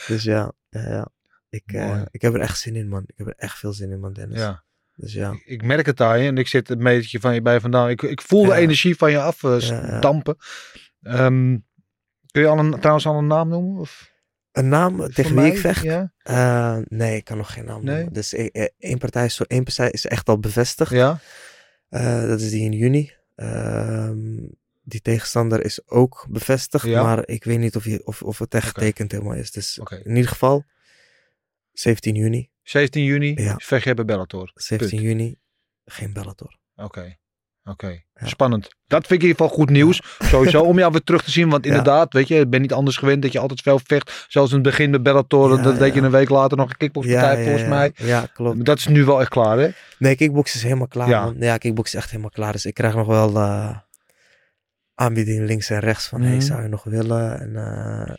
Dus ja, ja, ja. Ik, eh, ik heb er echt zin in, man. Ik heb er echt veel zin in, man, Dennis. ja. Dus ja. Ik- Ik merk het je en ik zit een metertje van je bij vandaan. Ik, ik voel de energie van je af Ja, ja. dampen. Ehm, kun je al een, trouwens al een naam noemen? Of Een naam voor tegen wie mij? ik vecht? Ja? Eh, nee, ik kan nog geen naam Nee? noemen. Dus eh, eh, één partij, is zo, één partij is echt al bevestigd. ja? Eh, dat is die in juni. Ehm, die tegenstander is ook bevestigd. Ja. Maar ik weet niet of, je, of, of het echt getekend helemaal is. Dus in ieder geval, 17 juni. 17 juni Ja. vecht je bij Bellator. 17 juni, geen Bellator. Oké. Oké, Ja. spannend. Dat vind ik in ieder geval goed nieuws. *laughs* Sowieso om jou weer terug te zien. Want Ja. inderdaad, weet je, ik ben niet anders gewend dat je altijd veel vecht. Zoals in het begin met Bellator. Dat deed je een week later nog een kickboxpartij volgens mij. Ja, klopt. Dat is nu wel echt klaar, hè? Nee, kickbox is helemaal klaar. Ja. man. ja kickbox is echt helemaal klaar. Dus ik krijg nog wel eh aanbiedingen links en rechts van, hey, zou je nog willen? En eh,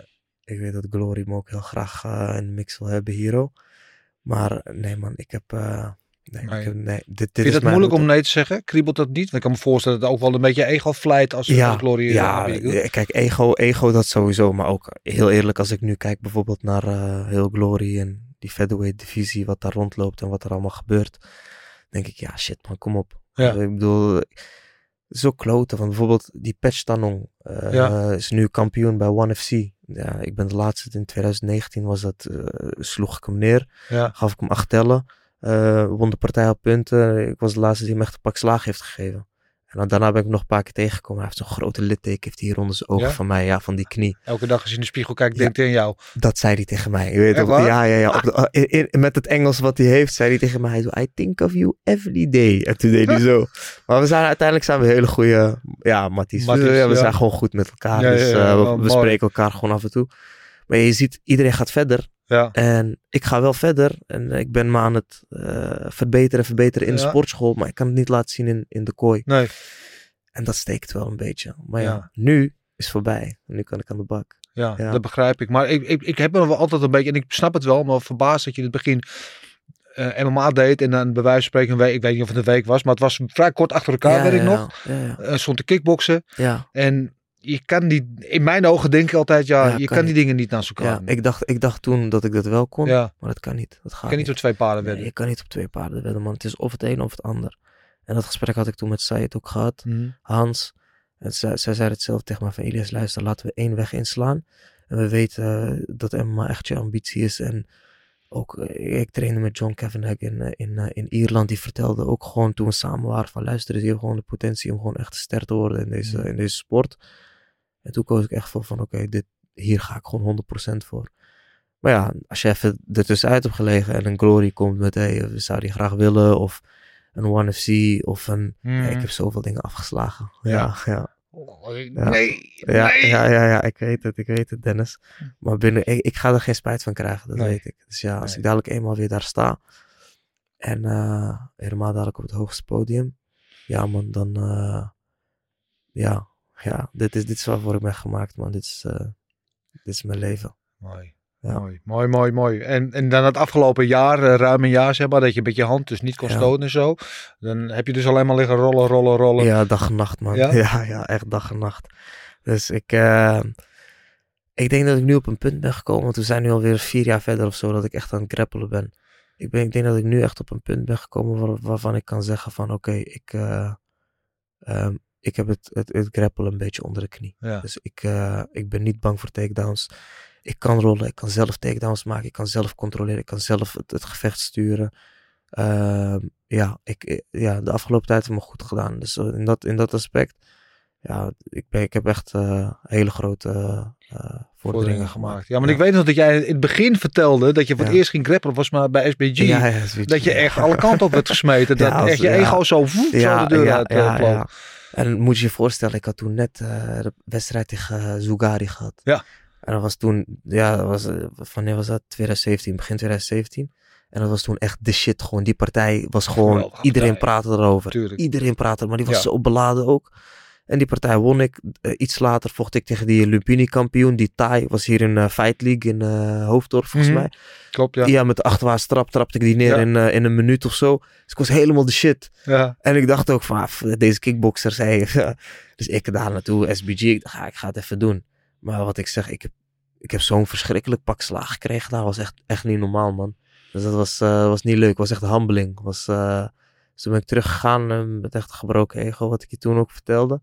ik weet dat Glory me ook heel graag in de mix wil hebben hier. Maar nee man, ik heb... nee, Nee. Ik heb, nee, dit, dit Vind je het moeilijk om nee te zeggen? Kriebelt dat niet? Want ik kan me voorstellen dat het ook wel een beetje ego vlijt als ja, Glory ja, aanbieden. eh, kijk, ego, ego dat sowieso. Maar ook heel eerlijk, als ik nu kijk bijvoorbeeld naar eh, heel Glory en die featherweight divisie, wat daar rondloopt en wat er allemaal gebeurt, denk ik, ja shit man, kom op. Ja. Ik bedoel, zo kloten. Want bijvoorbeeld die Patch Tanong eh, Ja. is nu kampioen bij One FC. Ja, ik ben de laatste, in 2019 was dat, sloeg ik hem neer, Ja. gaf ik hem acht tellen, eh, won de partij op punten. Ik was de laatste die hem echt een pak slaag heeft gegeven. En dan, daarna ben ik nog een paar keer tegengekomen. Hij heeft zo'n grote litteken, heeft hier onder zijn ogen Ja? van mij, ja, van die knie. Elke dag als je in de spiegel kijkt, denkt hij aan jou. Dat zei hij tegen mij. Je weet ook, ja, ja, ja. Op de- *laughs* in- in- met het Engels wat hij heeft, zei hij tegen mij: hij zo, I think of you every day. En toen deed hij zo. *laughs* Maar we zijn uiteindelijk zijn we hele goede, ja, matties. Ja, we zijn gewoon goed met elkaar. Dus eh, we, spreken elkaar gewoon af en toe. Maar je ziet, iedereen gaat verder. Ja. En ik ga wel verder. En ik ben me aan het eh, verbeteren, verbeteren in de sportschool. Maar ik kan het niet laten zien in, in de kooi. Nee. En dat steekt wel een beetje. Maar ja, Ja. nu is het voorbij. Nu kan ik aan de bak. Ja, Ja. dat begrijp ik. Maar ik, ik, ik heb me wel altijd een beetje, en ik snap het wel, maar verbaasd dat je in het begin eh, MMA deed en dan bij wijze van spreken een week, ik weet niet of het een week was, maar het was vrij kort achter elkaar, ja, weet ik ja, nog. Ja. Eh, stond te kickboksen ja. en je kan die, in mijn ogen denk ik altijd, ja, Ja, je kan kan die dingen niet naast elkaar Ja, ik dacht, ik dacht toen dat ik dat wel kon, ja, maar dat kan niet. Dat gaat je kan niet op twee paarden Nee, wedden. je kan niet op twee paarden wedden, man. Het is of het een of het ander. En dat gesprek had ik toen met Said ook gehad, Mhm. Hans. En zij, zij zei hetzelfde tegen mij van, Elias, luister, laten we één weg inslaan. En we weten eh, dat MMA echt je ambitie is. En ook, eh, ik trainde met John Kavanagh in, eh, in, in Ierland. Die vertelde ook gewoon toen we samen waren van, luister, er is hier gewoon de potentie om gewoon echt ster te worden in deze, Mhm. in deze sport. En toen koos ik echt voor van, oké, dit hier ga ik gewoon 100% voor. Maar ja, als je even ertussenuit hebt gelegen en een Glory komt met, hey, we zouden die graag willen, of een One FC, of een... Ja, ik Mhm. heb zoveel dingen afgeslagen. Ja. Ja, ja. Oh. Nee, Ja, nee. ja, ja, ja, ik weet het, ik weet het, Dennis. Maar binnen, ik, ik ga er geen spijt van krijgen, dat Nee. weet ik. Dus ja, als Nee. ik dadelijk eenmaal weer daar sta, en eh, helemaal dadelijk op het hoogste podium, ja man, dan, eh, ja, ja, dit is, dit is waarvoor ik ben gemaakt, man. Dit is, eh, dit is mijn leven. Mooi. Ja. Mooi, mooi, mooi, mooi. En, en dan het afgelopen jaar, eh, ruim een jaar zeg maar, dat je met je hand dus niet kon Ja. stoten en zo. Dan heb je dus alleen maar liggen rollen, rollen, rollen. Ja, dag en nacht, man. Ja? *laughs* Ja, ja, echt dag en nacht. Dus ik, eh, ik denk dat ik nu op een punt ben gekomen, want we zijn nu alweer vier jaar verder of zo, dat ik echt aan het grappelen ben. Ik, ben, ik denk dat ik nu echt op een punt ben gekomen waar, waarvan ik kan zeggen van, oké, ik, eh, ehm, ik heb het, het, het grappelen een beetje onder de knie. Ja. Dus ik, eh, ik ben niet bang voor takedowns. Ik kan rollen, ik kan zelf takedowns maken, ik kan zelf controleren, ik kan zelf het, het gevecht sturen. Ehm, ja, ik, eh, ja, de afgelopen tijd heeft me goed gedaan. Dus eh, in dat, in dat aspect, ja, ik, ben, ik heb echt hele grote vorderingen vorderingen gemaakt. Ja, maar ik weet nog dat jij in het begin vertelde dat je voor het Ja. eerst ging grappelen, was maar bij SBG. Dat je echt alle kanten op werd gesmeten. *laughs* Dat als- echt je ego zo, woep, zo de deur uit. En moet je je voorstellen, ik had toen net eh, de wedstrijd tegen eh, Zugari gehad. Ja. En dat was toen, ja, dat was, eh, wanneer was dat? 2017, begin 2017. En dat was toen echt de shit gewoon. Die partij was gewoon, iedereen praatte erover. Tuurlijk. Iedereen praatte, maar die was Ja. zo beladen ook. En die partij won ik. Eh, iets later vocht ik tegen die Lumpini-kampioen. Die Thai was hier in eh, Fight League in eh Hoofddorp volgens Mhm. mij. Klopt, ja. Ja, met de achterwaarts trap trapte ik die neer Ja. in, in een minuut of zo. Dus ik was helemaal de shit. ja. En ik dacht ook van, ah, deze kickboxers, *laughs* hey. dus ik daar naartoe, SBG, ik dacht, ah, ik ga het even doen. Maar wat ik zeg, ik heb, ik heb zo'n verschrikkelijk pak slaag gekregen. Dat was echt, echt niet normaal, man. Dus dat was, was niet leuk, was echt humbling. Was, dus toen ben ik teruggegaan met echt een gebroken ego, wat ik je toen ook vertelde.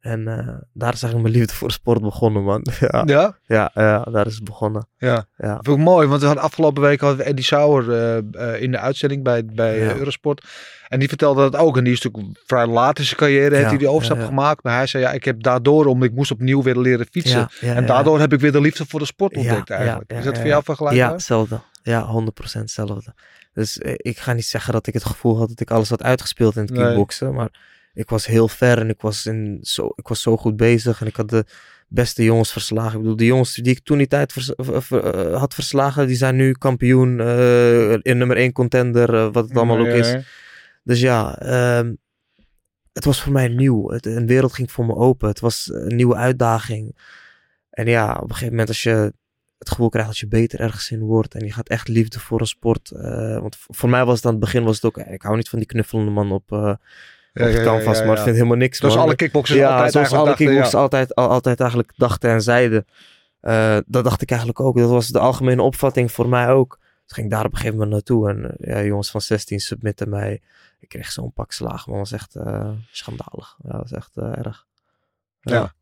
En eh, daar is eigenlijk mijn liefde voor sport begonnen, man. *laughs* ja, Ja? ja, ja, daar is het begonnen. Ja. Ja. Dat vond ik mooi, want we hadden afgelopen week hadden we Eddie Sauer eh, eh, in de uitzending bij, bij Ja. Eurosport. En die vertelde dat ook. En die is natuurlijk vrij laat in zijn carrière, heeft hij die overstap gemat. Maar hij zei, ja, ik heb daardoor, omdat ik moest opnieuw weer leren fietsen. En daardoor heb ik weer de liefde voor de sport ontdekt eigenlijk. is dat voor jou vergelijkbaar? Ja, hetzelfde. Ja, 100% hetzelfde. Dus ik ga niet zeggen dat ik het gevoel had dat ik alles had uitgespeeld in het Nee. kickboksen. Maar ik was heel ver en ik was, in zo, ik was zo goed bezig. En ik had de beste jongens verslagen. Ik bedoel, de jongens die ik toen die tijd vers- ver- ver- eh, had verslagen, die zijn nu kampioen eh, in nummer 1 contender, eh, wat het allemaal ook Ja, is. Dus ja, ehm, het was voor mij nieuw. Het, een wereld ging voor me open. Het was een nieuwe uitdaging. En ja, op een gegeven moment als je het gevoel krijgt dat je beter ergens in wordt en je gaat echt liefde voor een sport. want voor mij was het aan het begin was het ook, ik hou niet van die knuffelende man op, Ja, ja, canvas, ja, maar ik vind helemaal niks. Zoals man. alle kickboxers ja, altijd zoals alle dachten, kickboxers altijd, al- altijd eigenlijk dachten en zeiden. Eh, dat dacht ik eigenlijk ook. Dat was de algemene opvatting voor mij ook. Dus ging ik daar op een gegeven moment naartoe. En eh, ja, jongens van 16 submitten mij. Ik kreeg zo'n pak slagen, maar dat was echt eh, schandalig. Ja, dat was echt erg. Ja.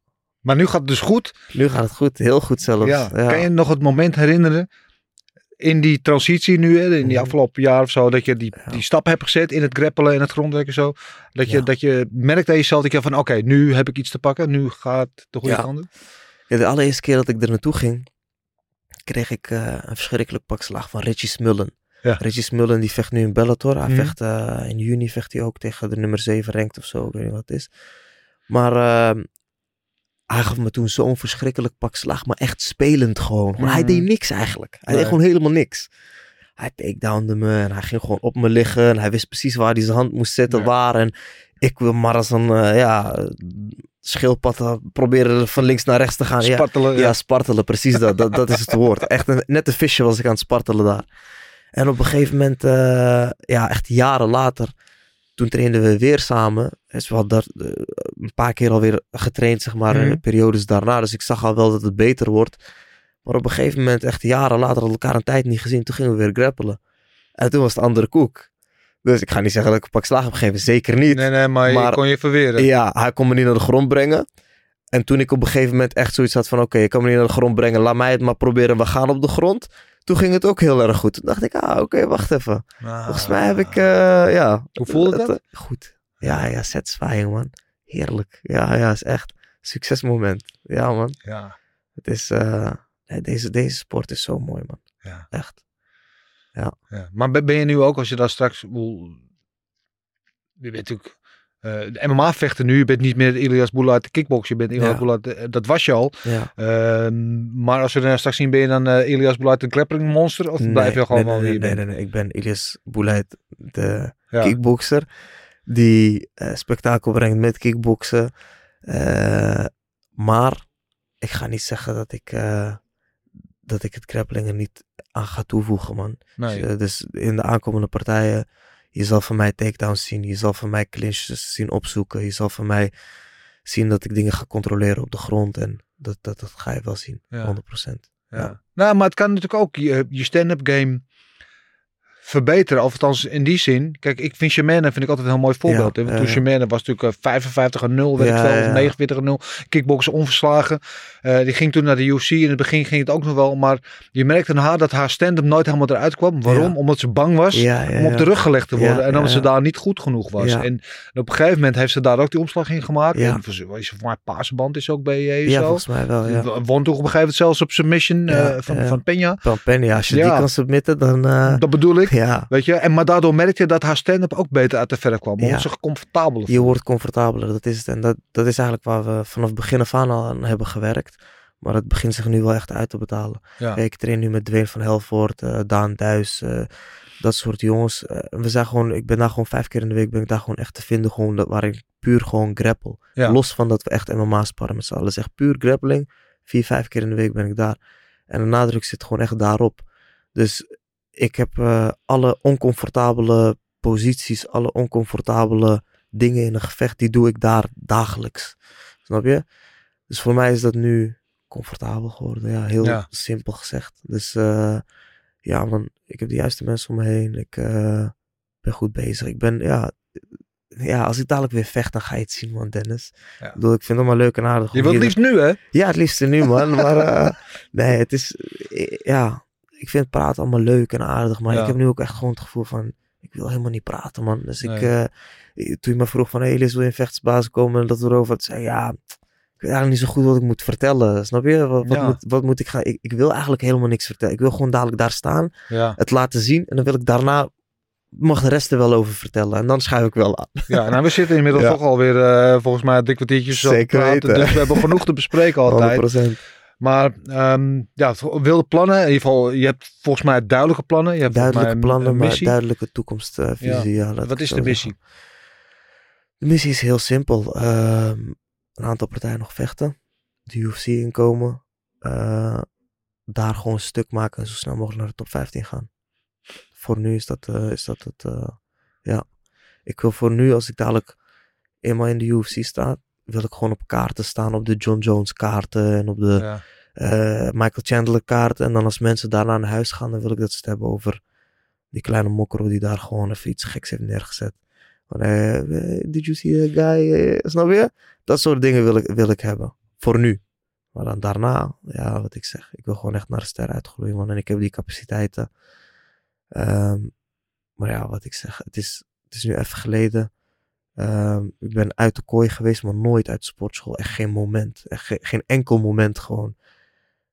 Maar nu gaat het dus goed. Nu gaat het goed, heel goed zelfs. Kan je nog het moment herinneren in die transitie nu, hè, in die Mhm. afgelopen jaar of zo, dat je die, Ja. die stap hebt gezet in het grappelen en het grondwerken zo. Dat je, Ja. dat je merkt aan jezelf dat je van oké, nu heb ik iets te pakken, nu gaat het de goede Ja. kant op. Ja, de allereerste keer dat ik er naartoe ging, kreeg ik eh, een verschrikkelijk pak slag van Richie Smullen. Ja. Richie Smullen die vecht nu in Bellator. Hij Mhm. vecht eh, in juni vecht hij ook tegen de nummer 7 ranked of zo. Ik weet niet wat het is. Maar ehm, hij gaf me toen zo'n verschrikkelijk pak slag. Maar echt spelend gewoon. Gewoon, Hij deed niks eigenlijk. Hij Nee. deed gewoon helemaal niks. Hij takedowende me en hij ging gewoon op me liggen. En hij wist precies waar hij zijn hand moest zetten, Ja. waar. En ik wil maar als een eh, ja, schildpad eh, proberen van links naar rechts te gaan. Ja, Spartelen. ja, spartelen, precies dat. dat. Dat is het woord. Echt een, net een visje was ik aan het spartelen daar. En op een gegeven moment, eh, ja, echt jaren later, toen trainden we weer samen. Dus we hadden daar, eh, een paar keer alweer getraind, zeg maar, de periodes daarna. Dus ik zag al wel dat het beter wordt. Maar op een gegeven moment, echt jaren later, hadden we elkaar een tijd niet gezien. Toen gingen we weer grappelen. En toen was het andere koek. Dus ik ga niet zeggen dat ik een pak slaag heb gegeven. Zeker niet. Nee, nee, Maar- kon je verweren. Ja, hij kon me niet naar de grond brengen. En toen ik op een gegeven moment echt zoiets had van... Oké, ik kan me niet naar de grond brengen. Laat mij het maar proberen. We gaan op de grond. Toen ging het ook heel erg goed. Toen dacht ik, ah, oké, wacht even. Ah. Volgens mij heb ik, eh, ja... Hoe voelde het, dat? eh, goed. Ja, ja, satisfying, man. Heerlijk. Ja, ja, is echt succesmoment. Ja, man. Ja, Het is... eh, deze, deze sport is zo mooi, man. ja, Echt. ja. Maar ben je nu ook, als je daar straks... Je bent natuurlijk... eh, de MMA-vechter nu, je bent niet meer Ilias Boula uit de kickbox. Je bent Ilias Ja. De- dat was je al. Ja. Ehm, maar als we dan straks zien, ben je dan eh Ilias Boula uit de grappling monster? Of blijf je gewoon nee, wel nee, nee, nee, nee, Ik ben Ilias Boulait, de Ja. kickboxer. Die eh, spektakel brengt met kickboksen. Eh, maar ik ga niet zeggen dat ik, eh, dat ik het grappling er niet aan ga toevoegen, man. Nee. Dus, eh, dus in de aankomende partijen, je zal van mij takedowns zien. Je zal van mij clinches zien opzoeken. Je zal van mij zien dat ik dingen ga controleren op de grond. En dat, dat, dat ga je wel zien, Ja. 100%. Ja. Ja. Nou, maar het kan natuurlijk ook je, je stand-up game verbeteren. Althans in die zin. Kijk, ik vind Shemane vind ik altijd een heel mooi voorbeeld. Ja, hè. Toen was natuurlijk eh, 55 en 0, weet Ja, ik veel, ja. of 49 en 0. Kickboksen onverslagen. Eh, die ging toen naar de UFC. In het begin ging het ook nog wel. Maar je merkte aan haar dat haar stand-up nooit helemaal eruit kwam. Waarom? Omdat ze bang was om op de rug gelegd te worden. En omdat ze daar niet goed genoeg was. En op een gegeven moment heeft ze daar ook die omslag in gemaakt. Ja. En is voor mij paasband is ook bij je Ja, zo. volgens mij wel, ja. Won toen op een gegeven moment zelfs op submission Ja, eh, van, ja. van Peña. Van Penny, als je Ja. die kan submitten, dan... eh, Dat bedoel ik. Ja, Weet je, en maar daardoor merk je dat haar stand-up ook beter uit de verf kwam. Omdat Ja. zich comfortabeler je wordt comfortabeler, dat is het. En dat, dat is eigenlijk waar we vanaf begin af aan al aan hebben gewerkt. Maar het begint zich nu wel echt uit te betalen. Ja. Ik train nu met Dwayne van Helvoort, eh, Daan Duis, eh, dat soort jongens. Eh, we zijn gewoon, ik ben daar gewoon vijf keer in de week ben ik daar gewoon echt te vinden. Gewoon dat, waar ik puur gewoon grapple. Ja. Los van dat we echt MMA sparren met z'n allen. Zeg puur grappling. Vier, vijf keer in de week ben ik daar. En de nadruk zit gewoon echt daarop. Dus ik heb eh, alle oncomfortabele posities, alle oncomfortabele dingen in een gevecht, die doe ik daar dagelijks. Snap je? Dus voor mij is dat nu comfortabel geworden. Ja, heel Ja. simpel gezegd. Dus eh, ja, man, ik heb de juiste mensen om me heen. Ik eh, ben goed bezig. Ik ben, ja, ja, als ik dadelijk weer vecht, dan ga je het zien, man, Dennis. Ja. Ik bedoel, ik vind het maar leuk en aardig. Je wilt liefst nu, hè? ja, het liefste nu, man. Maar *laughs* nee, het is, ja, ik vind praten allemaal leuk en aardig. Maar Ja. ik heb nu ook echt gewoon het gevoel van, ik wil helemaal niet praten, man. Dus ik, eh, toen je me vroeg van, hey, Elis, wil je in vechtsbasis komen? En dat we erover, zei ja, ik weet eigenlijk niet zo goed wat ik moet vertellen. Snap je? Wat, wat, Ja. moet, wat moet ik gaan? Ik, ik wil eigenlijk helemaal niks vertellen. Ik wil gewoon dadelijk daar staan, Ja. het laten zien. En dan wil ik daarna mag de rest er wel over vertellen. En dan schuif ik wel aan. Ja, nou we zitten inmiddels Ja. toch alweer eh volgens mij drie kwartiertjes Zeker praten. weten. Dus we hebben genoeg te bespreken altijd. *laughs* 100%. Maar ehm, ja, wilde plannen. In ieder geval, je hebt volgens mij duidelijke plannen. Je hebt Duidelijke mij een- plannen, een maar missie. duidelijke toekomstvisie. Ja. laat Wat is de zeggen. missie? De missie is heel simpel. Ehm, een aantal partijen nog vechten. De UFC inkomen. eh, daar gewoon een stuk maken en zo snel mogelijk naar de top 15 gaan. Voor nu is dat, eh, is dat het. eh, ja. Ik wil voor nu, als ik dadelijk eenmaal in de UFC sta, wil ik gewoon op kaarten staan. Op de John Jones kaarten en op de Ja. eh, Michael Chandler kaarten. En dan als mensen daarna naar huis gaan, dan wil ik dat ze het hebben over die kleine mokkero die daar gewoon even iets geks heeft neergezet. Van, eh, eh, did you see a guy? snap je? Dat soort dingen wil ik, wil ik hebben. Voor nu. Maar dan daarna, ja, wat ik zeg. Ik wil gewoon echt naar de ster uitgroeien, man. En ik heb die capaciteiten. Ehm, maar ja, wat ik zeg. Het is, het is nu even geleden. Ehm, ik ben uit de kooi geweest, maar nooit uit de sportschool. Echt geen moment. Echt ge- geen enkel moment gewoon.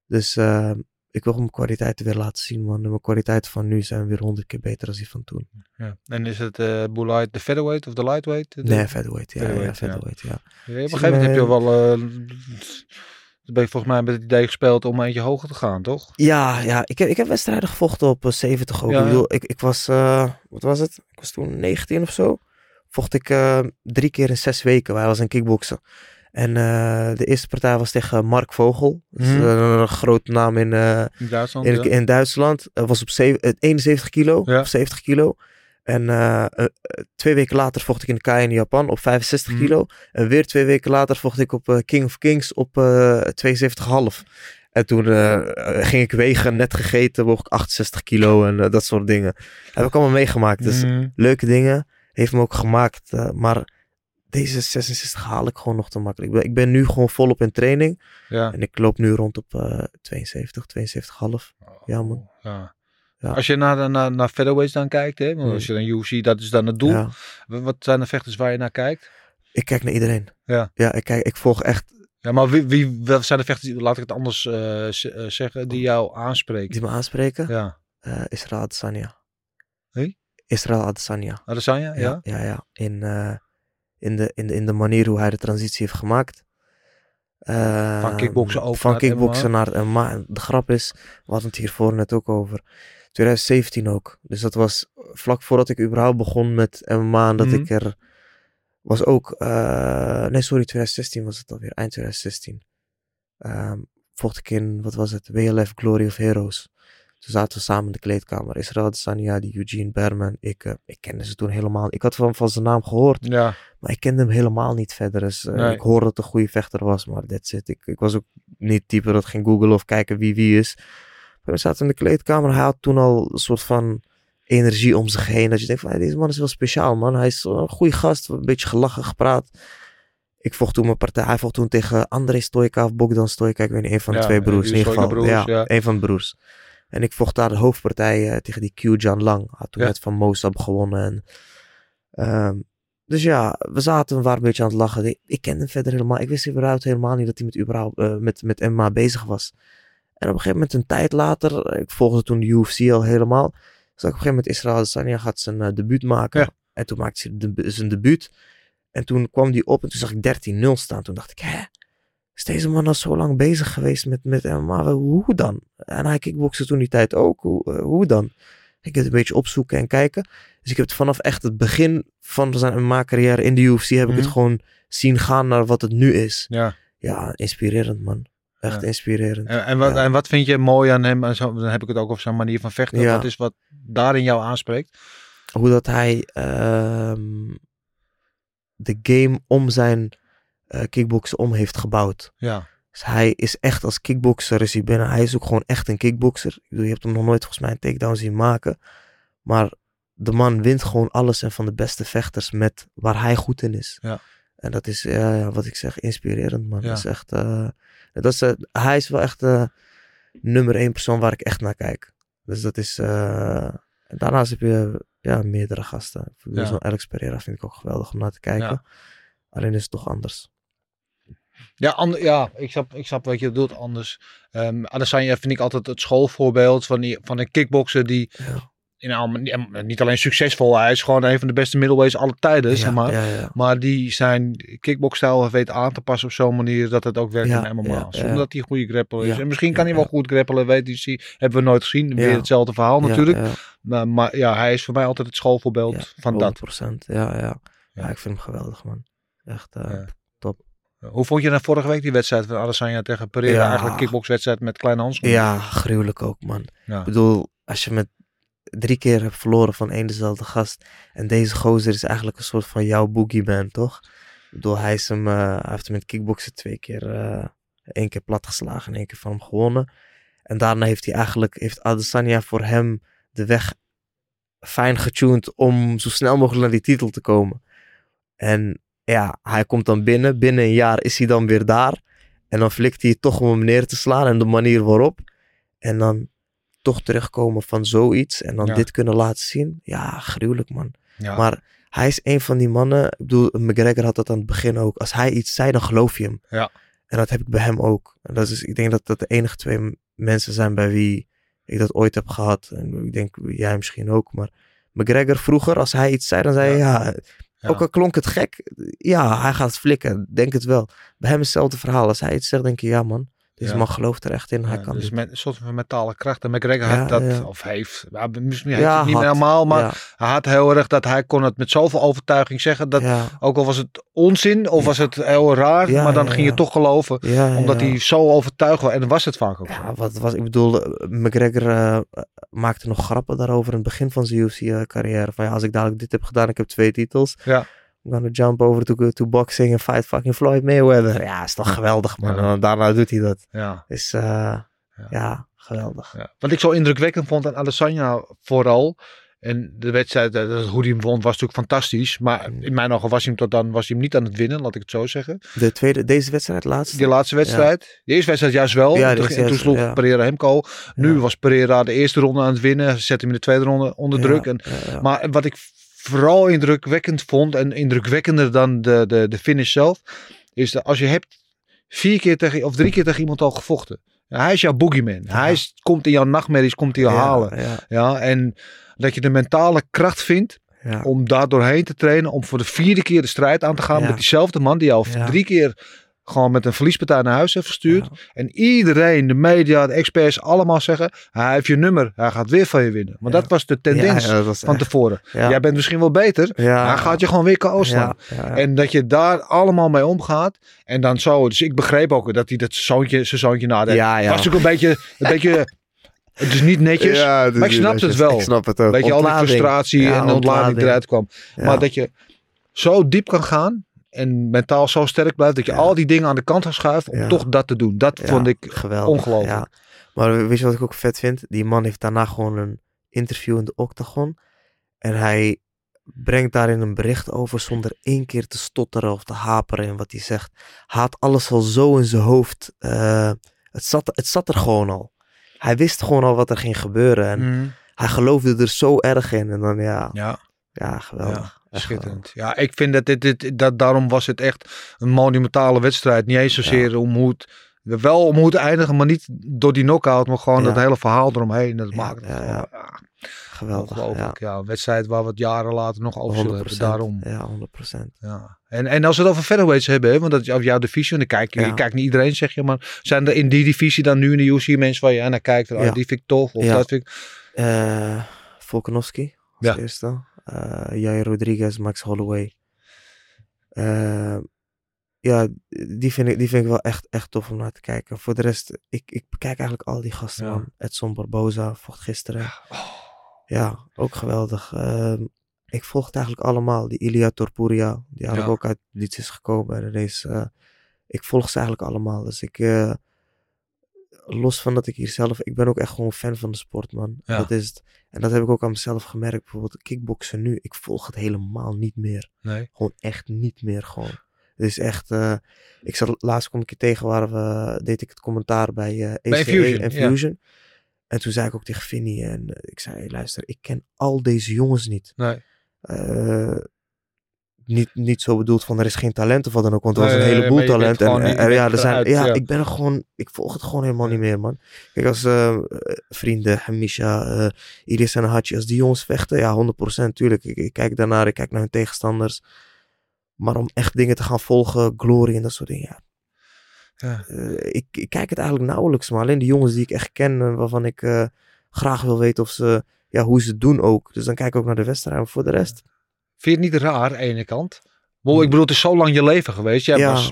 Dus ehm, ik wil mijn kwaliteiten weer laten zien, man. En mijn kwaliteiten van nu zijn weer honderd keer beter dan die van toen. Ja. En is het eh Boulay de featherweight of de lightweight? De- Nee, featherweight, ja. Featherweight, ja, ja. featherweight, ja. Ja, op een gegeven moment heb je wel... eh, ben je volgens mij met het idee gespeeld om eentje hoger te gaan, toch? Ja, ja ik, heb, ik heb wedstrijden gevochten op eh, 70 ook. Ja. Ik bedoel, ik, ik was, eh, wat was het? Ik was toen 19 of zo. Vocht ik eh, drie keer in zes weken. Wij was een kickboksen. En eh, de eerste partij was tegen Mark Vogel. Dat is, Mhm. eh, een grote naam in, In Duitsland? in, ja. in Duitsland. Was op zeven- eh, 71 kilo. Ja. Of 70 kilo. En twee weken later vocht ik in de Kai in Japan op 65 Mhm. kilo. En weer twee weken later vocht ik op King of Kings op eh 72,5. En toen ging ik wegen, net gegeten, woog ik 68 kilo en dat soort dingen. Heb ik allemaal meegemaakt. Dus Mhm. leuke dingen. Heeft me ook gemaakt. eh, maar deze 66 haal ik gewoon nog te makkelijk. Ik ben, ik ben nu gewoon volop in training. Ja. En ik loop nu rond op eh 72, 72,5. Ja, man. Ja. Ja. Als je naar, naar, naar featherweights dan kijkt, hè? Want Hmm. als je dan UFC, dat is dan het doel. Wat zijn de vechters waar je naar kijkt? Ik kijk naar iedereen. Ja. Ja, ik, kijk, ik volg echt Ja, maar wie, wie wat zijn de vechters, die- laat ik het anders eh, eh, zeggen, die jou aanspreken? die me aanspreken. Ja. Eh, Israël. Wie? Israël Adesanya. Adesanya, ja? Ja, ja, ja. In, eh, in, de, in, de, in de manier hoe hij de transitie heeft gemaakt. Eh, Van kickboksen over Van naar kickboksen MMA. naar het MMA. En De grap is, we hadden het hiervoor net ook over. 2017 ook. Dus dat was vlak voordat ik überhaupt begon met MMA. En dat Mhm. ik er was ook... eh, nee, sorry, 2016 was het alweer. Eind 2016. Ehm, vocht ik in, wat was het? WLF Glory of Heroes. Toen zaten we samen in de kleedkamer. Israël die Eugene Berman. Ik, eh, ik kende ze toen helemaal Ik had van, van zijn naam gehoord. Ja, Maar ik kende hem helemaal niet verder. Dus eh, Nee. ik hoorde dat het een goede vechter was. Maar that's it. Ik, ik was ook niet type dat ging googlen of kijken wie wie is. We zaten in de kleedkamer. Hij had toen al een soort van energie om zich heen. Dat je denkt van, hey, deze man is wel speciaal man. Hij is een goede gast. Een beetje gelachen, gepraat. Ik vocht toen mijn partij. Hij vocht toen tegen André Stoika of Bogdan Stoika. Ik weet niet, een van de Ja, twee broers. In ieder geval. Ja. een van de broers. En ik vocht daar de hoofdpartij eh, tegen die Q Jan Lang. Had toen net van Mosab gewonnen. En, ehm, dus ja, we zaten, een beetje aan het lachen. Ik, ik kende hem verder helemaal. Ik wist überhaupt helemaal niet dat hij met, überhaupt, eh, met, met MMA bezig was. En op een gegeven moment, een tijd later, ik volgde toen de UFC al helemaal. Zag ik op een gegeven moment Israël Adesanya gaat zijn eh, debuut maken. Ja. En toen maakte hij de- zijn debuut. En toen kwam die op en toen zag ik 13-0 staan. Toen dacht ik, hè? Is deze man al zo lang bezig geweest met, met MMA? Hoe dan? En hij kickbokste toen die tijd ook. Hoe, eh, hoe dan? Ik heb het een beetje opzoeken en kijken. Dus ik heb het vanaf echt het begin van zijn MMA-carrière in de UFC... heb ik Mhm. het gewoon zien gaan naar wat het nu is. ja. Ja, inspirerend man. Echt Ja. inspirerend. En, en, wat, Ja. en wat vind je mooi aan hem? En zo, dan heb ik het ook over zijn manier van vechten. Ja. Wat is wat daarin jou aanspreekt? Hoe dat hij ehm, de game om zijn eh kickboksen om heeft gebouwd. Ja, Dus hij is echt als kickbokser is hij binnen. Hij is ook gewoon echt een kickbokser. Ik bedoel, je hebt hem nog nooit volgens mij een takedown zien maken. Maar de man wint gewoon alles en van de beste vechters met waar hij goed in is. Ja. En dat is, ja, wat ik zeg, inspirerend man. Ja. Dat is echt, eh, dat is, eh, hij is wel echt eh, nummer één persoon waar ik echt naar kijk. Dus dat is, eh, en daarnaast heb je ja, meerdere gasten. Ja. Zo'n Alex Pereira vind ik ook geweldig om naar te kijken. Alleen is het toch anders. Ja, ja ik, snap, ik snap wat je bedoelt anders. Ehm Adesanya vind ik altijd het schoolvoorbeeld van, die, van een kickbokser die Ja. in allemaal, niet- alleen succesvol, hij is gewoon een van de beste middleweights alle tijden, zeg maar. Ja. Maar die zijn kickboxstijl weet aan te passen op zo'n manier dat het ook werkt in MMA. Zonder dat hij een goede grappler is. En misschien kan hij wel goed grappelen, weet zie- Hebben we nooit gezien. Weer hetzelfde verhaal natuurlijk. Maar, maar ja, hij is voor mij altijd het schoolvoorbeeld ja, van dat. 100%. Ja, ja. Ja. Ik vind hem geweldig, man. Echt, eh. Hoe vond je dan vorige week die wedstrijd van Adesanya tegen Pereira? Ja. Eigenlijk kickboxwedstrijd met kleine handschoenen. Ja, gruwelijk ook, man. Ja. Ik bedoel, als je met drie keer hebt verloren van één dezelfde gast. En deze gozer is eigenlijk een soort van jouw boogeyman, toch? Ik bedoel, hij, is hem, eh, hij heeft hem met kickboksen twee keer, eh één keer platgeslagen en één keer van hem gewonnen. En daarna heeft hij eigenlijk, heeft Adesanya voor hem de weg fijn getuned om zo snel mogelijk naar die titel te komen. En ja, hij komt dan binnen. Binnen een jaar is hij dan weer daar. En dan flikt hij het toch om hem neer te slaan en de manier waarop. En dan toch terugkomen van zoiets en dan Ja. dit kunnen laten zien. Ja, gruwelijk man. Ja. Maar hij is een van die mannen. Ik bedoel, McGregor had dat aan het begin ook. Als hij iets zei, dan geloof je hem. Ja. En dat heb ik bij hem ook. En dat is, ik denk dat dat de enige twee mensen zijn bij wie ik dat ooit heb gehad. En ik denk jij misschien ook. Maar McGregor vroeger, als hij iets zei, dan zei hij ja. Ja. Ook al klonk het gek, ja, hij gaat flikken. Denk het wel. Bij hem is hetzelfde verhaal. Als hij iets zegt, denk je, ja man, Ja. man gelooft er echt in. Hij Ja, kan dus met een soort van mentale kracht. En McGregor had dat, of heeft, ja, misschien heeft het niet had. helemaal, maar hij had heel erg dat hij kon het met zoveel overtuiging zeggen. Dat, Ook al was het onzin of was het heel raar, Ja, maar dan ging je toch geloven. ja, Omdat hij zo overtuigd was. En dat was het vaak ook. Ja, wat was, ik bedoel, eh, McGregor eh, maakte nog grappen daarover in het begin van zijn UFC-carrière. Van ja, als ik dadelijk dit heb gedaan, ik heb twee titels. Ja. I'm gonna jump over to, to boxing and fight fucking Floyd Mayweather. Ja, is toch geweldig, man. Ja. En dan daarna doet hij dat. Ja. Is, eh, ja. geweldig. Ja. Wat ik zo indrukwekkend vond aan Adesanya vooral. En de wedstrijd, eh, hoe hij hem won, was natuurlijk fantastisch. Maar in mijn ogen was hij hem tot dan was hij hem niet aan het winnen, laat ik het zo zeggen. De tweede, deze wedstrijd, laatste. Die laatste wedstrijd. De eerste wedstrijd juist wel. Ja, en de toen, en toen sloeg ja. Pereira hem ko. Nu was Pereira de eerste ronde aan het winnen. Zet hem in de tweede ronde onder druk. En. Maar wat ik vooral indrukwekkend vond, en indrukwekkender dan de, de, de finish zelf, is dat als je hebt vier keer tegen, of drie keer tegen iemand al gevochten. Hij is jouw boogeyman. Hij is, komt in jouw nachtmerries, komt hij jou Ja, halen. Ja, Ja, en dat je de mentale kracht vindt om daar doorheen te trainen. Om voor de vierde keer de strijd aan te gaan met diezelfde man die jou drie keer gewoon met een verliespartij naar huis heeft gestuurd. Ja. En iedereen, de media, de experts, allemaal zeggen, hij heeft je nummer. Hij gaat weer van je winnen. Maar Ja. dat was de tendens Ja, was van echt- tevoren. Jij bent misschien wel beter. Ja. Hij gaat je gewoon weer KO slaan. En dat je daar allemaal mee omgaat. En dan zo. Dus ik begreep ook dat hij dat zoontje, zijn zoontje nadeed. Ja. Was natuurlijk een beetje, een beetje, het is niet netjes. Is maar ik snap het wel. Ik snap het ook. Weet je, al die frustratie en ontlading eruit kwam. Maar dat je zo diep kan gaan en mentaal zo sterk blijft, dat je Ja. al die dingen aan de kant gaat schuiven om Ja. toch dat te doen. Dat Ja, vond ik geweldig. ongelooflijk. Ja. Maar weet je wat ik ook vet vind? Die man heeft daarna gewoon een interview in de octagon. En hij brengt daarin een bericht over zonder één keer te stotteren of te haperen in wat hij zegt. Hij had alles al zo in zijn hoofd. eh, het, zat, het zat er gewoon al. Hij wist gewoon al wat er ging gebeuren. En Mhm. hij geloofde er zo erg in. En dan ja, ja, ja geweldig. Schitterend. Ja, ik vind dat dit, dit, dat daarom was het echt een monumentale wedstrijd. Niet eens zozeer om hoe het, wel om hoe het eindigen, maar niet door die knockout, maar gewoon Ja. dat hele verhaal eromheen. Dat maakt het gewoon, Geweldig. Ongelooflijk. Ja. een wedstrijd waar we het jaren later nog over zullen hebben. 100%. Daarom. Ja, 100%. Ja. En, en als we het over featherweights hebben, hè, want dat is jouw divisie, en dan kijk je, Ja. kijkt niet iedereen, zeg je, maar zijn er in die divisie dan nu in de UFC mensen waar je aan naar kijkt, oh, Ja. die vind ik tof, of dat vind ik... Eh Volkanovski als Ja. eerste. Eh Jair Rodriguez, Max Holloway. Eh, ja, die vind, ik, die vind ik wel echt, echt tof om naar te kijken. Voor de rest, ik, ik bekijk eigenlijk al die gasten, Ja. man. Edson Barboza vocht gisteren. Ja, ook geweldig. Ehm, ik volg het eigenlijk allemaal. Die Ilia Torpuria, die eigenlijk Ja. ook uit Leeds is gekomen. En ineens, eh, ik volg ze eigenlijk allemaal. Dus ik, eh, los van dat ik hier zelf, ik ben ook echt gewoon fan van de sport, man. Ja. Dat is het. En dat heb ik ook aan mezelf gemerkt. Bijvoorbeeld kickboksen nu, ik volg het helemaal niet meer. Nee. Gewoon echt niet meer gewoon. Het is echt, eh, ik zat laatst kom ik je tegen waar we, deed ik het commentaar bij Infusion, en ja. Fusion. En toen zei ik ook tegen Vinnie en ik zei, luister, ik ken al deze jongens niet. Nee. Eh, niet, niet zo bedoeld van er is geen talent of wat dan ook, want er was een heleboel talent. En, ja, er zijn, ja, ja. ik ben er gewoon, ik volg het gewoon helemaal niet meer, man. Kijk, als eh, vrienden, Hamisha, eh Iris en Hachi, als die jongens vechten, ja, 100% tuurlijk. Ik, ik kijk daarnaar, ik kijk naar hun tegenstanders. Maar om echt dingen te gaan volgen, glory en dat soort dingen, ja. Ja. Eh, ik, ik kijk het eigenlijk nauwelijks, maar alleen de jongens die ik echt ken, en waarvan ik graag wil weten of ze, ja, hoe ze het doen ook. Dus dan kijk ik ook naar de wedstrijd, maar voor de rest... Vind je het niet raar, aan de ene kant? Wow, ik bedoel, het is zo lang je leven geweest. Jij Ja. was